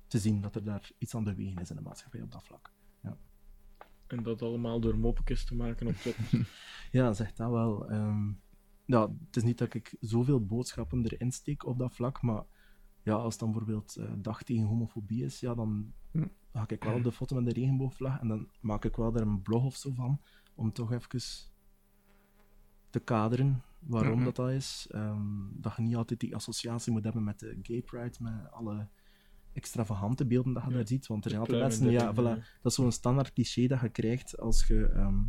te zien dat er daar iets aan de wegen is in de maatschappij op dat vlak. En dat allemaal door moppetjes te maken op Twitter. Ja, zeg dat wel. Ja, het is niet dat ik zoveel boodschappen erin steek op dat vlak, maar ja, als het dan bijvoorbeeld eh, dag tegen homofobie is, ja, dan Hm. ga ik wel op de foto met de regenboogvlag en dan maak ik wel daar een blog of zo van, om toch even te kaderen waarom dat, dat is. Ehm, dat je niet altijd die associatie moet hebben met de gay pride, met alle extravagante beelden dat je Ja. daar ziet, want er zijn altijd mensen, pluimen ja, voilà, dat is zo'n standaard cliché dat je krijgt als je... ehm,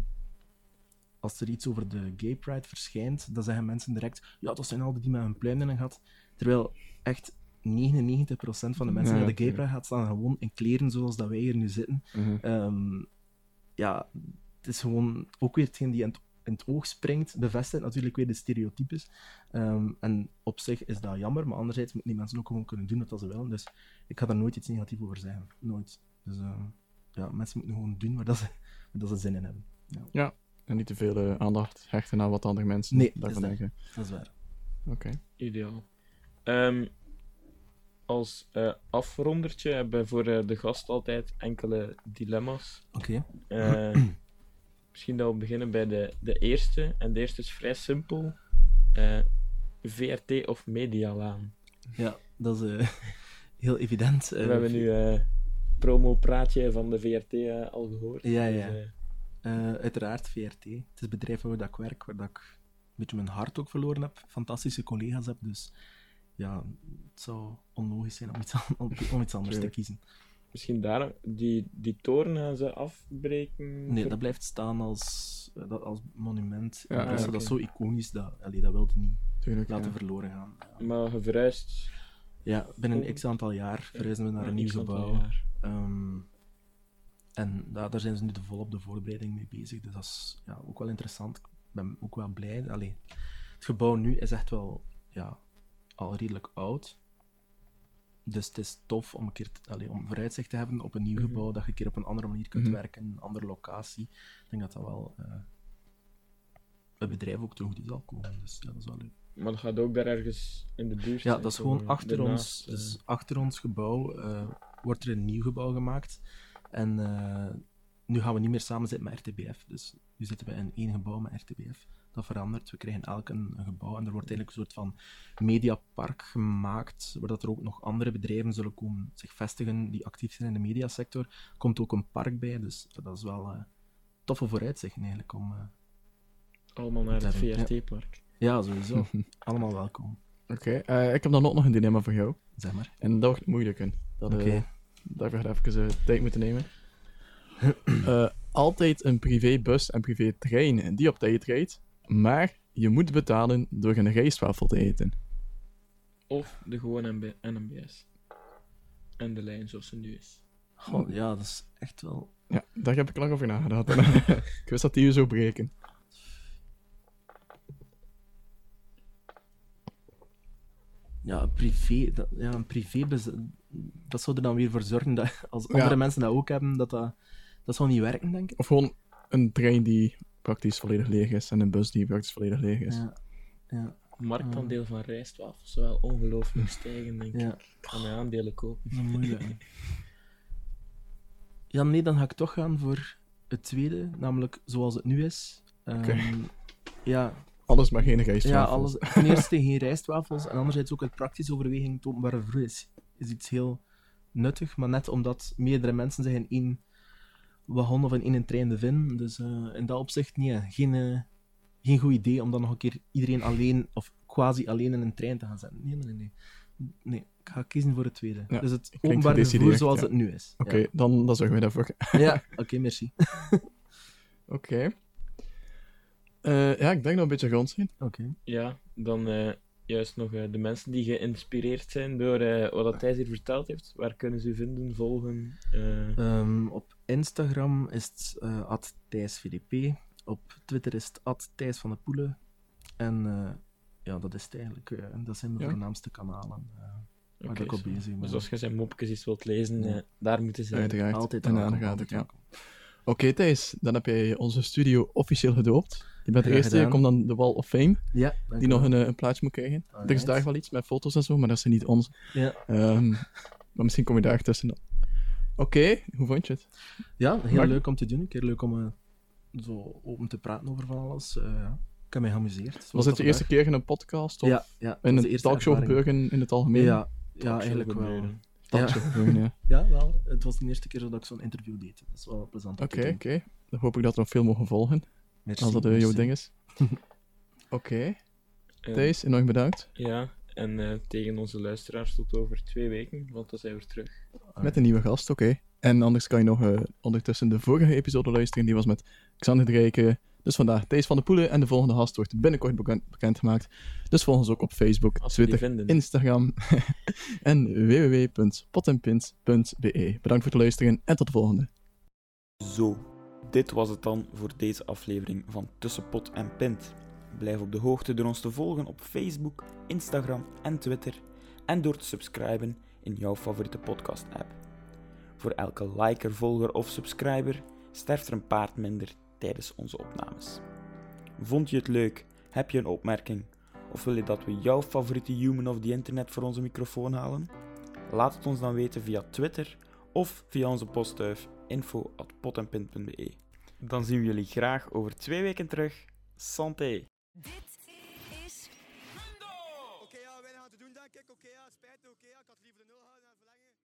als er iets over de gay pride verschijnt, dan zeggen mensen direct, ja, dat zijn al die met hun pluim in een gat. Terwijl echt 99% van de mensen die naar de gay pride gaat, staan gewoon in kleren zoals dat wij hier nu zitten. Mhm. Ehm, ja, het is gewoon ook weer hetgeen die in het, in het oog springt, bevestigt natuurlijk weer de stereotypes. Ehm, en op zich is dat jammer, maar anderzijds moeten die mensen ook gewoon kunnen doen wat ze willen. Dus ik ga daar nooit iets negatiefs over zeggen. Nooit. Dus ehm, ja, mensen moeten gewoon doen waar, dat ze, waar dat ze zin in hebben. En niet te veel eh, aandacht hechten aan wat andere mensen Nee, daarvan denken. Dat is waar. Oké. Ideaal. Ehm, als eh, afrondertje hebben we voor eh, de gast altijd enkele dilemma's. Oké. Eh, misschien dat we beginnen bij de, de eerste. En de eerste is vrij simpel. Eh, VRT of Medialaan. Ja, dat is eh, heel evident. Eh, we hebben nu eh promo-praatje van de VRT al gehoord. Ja, ja. Dus, Eh, uiteraard VRT. Het is het bedrijf waar dat ik werk, waar dat ik een beetje mijn hart ook verloren heb. Fantastische collega's heb, dus ja, het zou onlogisch zijn om iets, om, iets anders te kiezen. Misschien daar, die, die toren gaan ze afbreken. Nee, dat blijft staan als, eh, dat, als monument. Ja, Dat is zo iconisch, dat, allee, dat wilde niet Tuurlijk. laten ja. verloren gaan. Ja. Maar je verhuist. Ja, binnen een x aantal jaar verhuizen we naar een nieuw gebouw. Ehm, en da- daar zijn ze nu de volop de voorbereiding mee bezig. Dus dat is ja, ook wel interessant. Ik ben ook wel blij. Allee, het gebouw nu is echt wel ja, al redelijk oud. Dus het is tof om een keer te- allee, om vooruitzicht te hebben op een nieuw Mhm. gebouw, dat je een keer op een andere manier kunt Mhm. werken, een andere locatie. Ik denk dat dat wel eh, het bedrijf ook te goed zal komen. Dus ja, dat is wel leuk. Maar dat gaat ook daar ergens in de buurt Ja, dat is gewoon achter ons, ernaast, eh. dus achter ons gebouw eh, wordt er een nieuw gebouw gemaakt. En nu gaan we niet meer samen zitten met RTBF. Dus nu zitten we in één gebouw met RTBF. Dat verandert. We krijgen elk een, een gebouw en er wordt eigenlijk een soort van mediapark gemaakt, waar dat er ook nog andere bedrijven zullen komen zich vestigen die actief zijn in de mediasector. Er komt ook een park bij, dus dat is wel eh toffe vooruitzichten eigenlijk om... eh, Allemaal naar het. VRT-park. ja, sowieso. Allemaal welkom. Oké, eh, ik heb dan ook nog een dilemma voor jou. Zeg maar. En dat wordt moeilijk in. Dat, Oké. eh, daarvoor ga ik even tijd moeten nemen. Eh, altijd een privébus en privétrein die op tijd rijdt, maar je moet betalen door een rijstwafel te eten. Of de gewone NB NMBS. En de lijn zoals ze nu is. Goh, ja, dat is echt wel... Ja, daar heb ik lang over nagedacht. ik wist dat die je zou breken. Ja, privé, dat, ja, een privébus, dat zou er dan weer voor zorgen dat als andere Ja. mensen dat ook hebben, dat dat, dat zou niet werken, denk ik. Of gewoon een trein die praktisch volledig leeg is en een bus die praktisch volledig leeg is. Ja, ja, Marktaandeel van rijstwafels zou wel ongelooflijk stijgen, denk ik. ja. Ik ga mijn aandelen kopen. Dat is moeilijk. Ja, nee, dan ga ik toch gaan voor het tweede, namelijk zoals het nu is. Ehm. Ja, Alles maar geen ja rijstwafel. alles, ten eerste geen rijstwafels en anderzijds ook uit praktische overweging het openbare vervoer is, is iets heel nuttig, maar net omdat meerdere mensen zich in één wagon of in één trein bevinden. Dus eh, in dat opzicht nee, geen, eh, geen goed idee om dan nog een keer iedereen alleen of quasi alleen in een trein te gaan zetten. Nee, nee, nee. Nee, ik ga kiezen voor het tweede. Ja, dus het openbaar vervoer zoals ja. het nu is. Oké, dan, dan zorgen we daarvoor. Ja, ja oké, merci. Oké. Eh, ja, ik denk dat we een beetje rond zijn. Oké. Ja, dan eh, juist nog de mensen die geïnspireerd zijn door eh, wat dat Thijs hier verteld heeft. Waar kunnen ze u vinden, volgen? eh, Ehm, op Instagram is het eh @thijsvdp. Op Twitter is het @thijs van de Poelen. En eh, ja, dat is het eigenlijk. eh, dat zijn de Ja. voornaamste kanalen eh, waar oké, ik op bezig ben. Dus als je zijn mopjes eens wilt lezen, Ja. daar moeten ze zijn. Uiteraard. Altijd en ja. welkom. Oké, Thijs, dan heb jij onze studio officieel gedoopt. Je bent de eerste, je komt dan de Wall of Fame, Ja, die nog een, een plaatje moet krijgen. Er is daar wel iets met foto's en zo, maar dat is niet ons. Ja. Ehm, maar misschien kom je daar tussen. Oké, hoe vond je het? ja, heel Maar- leuk om te doen. Een keer leuk om eh, zo open te praten over van alles. Eh, ja. Ik heb mij geamuseerd. Was het je dat eerste keer in een podcast of. Ja, ja. in de een talkshow gebeuren in het algemeen? Ja, ja, eigenlijk wel. Talkshow gebeuren, ja. Ja, wel. Het was de eerste keer dat ik zo'n interview deed. Dat is wel plezant Oké, oké. Dan hoop ik dat we nog veel mogen volgen, Merci, als dat eh, jouw merci. ding is. Oké, Eh, Thijs, enorm bedankt. Ja, en eh, tegen onze luisteraars tot over twee weken, want dan zijn we weer terug. Met een nieuwe gast, oké. En anders kan je nog eh, ondertussen de vorige episode luisteren. Die was met Xander de Rijken. Dus vandaag Thijs van de Poelen. En de volgende gast wordt binnenkort bekend, bekendgemaakt. Dus volg ons ook op Facebook, Als Twitter. Instagram en www.potenpint.be. Bedankt voor het luisteren en tot de volgende. Zo, dit was het dan voor deze aflevering van Tussen Pot en Pint. Blijf op de hoogte door ons te volgen op Facebook, Instagram en Twitter en door te subscriben in jouw favoriete podcast-app. Voor elke liker, volger of subscriber sterft er een paard minder tijdens onze opnames. Vond je het leuk? Heb je een opmerking? Of wil je dat we jouw favoriete human of the internet voor onze microfoon halen? Laat het ons dan weten via Twitter of via onze postduif info.potenpint.be. Dan zien we jullie graag over twee weken terug. Santé! Dit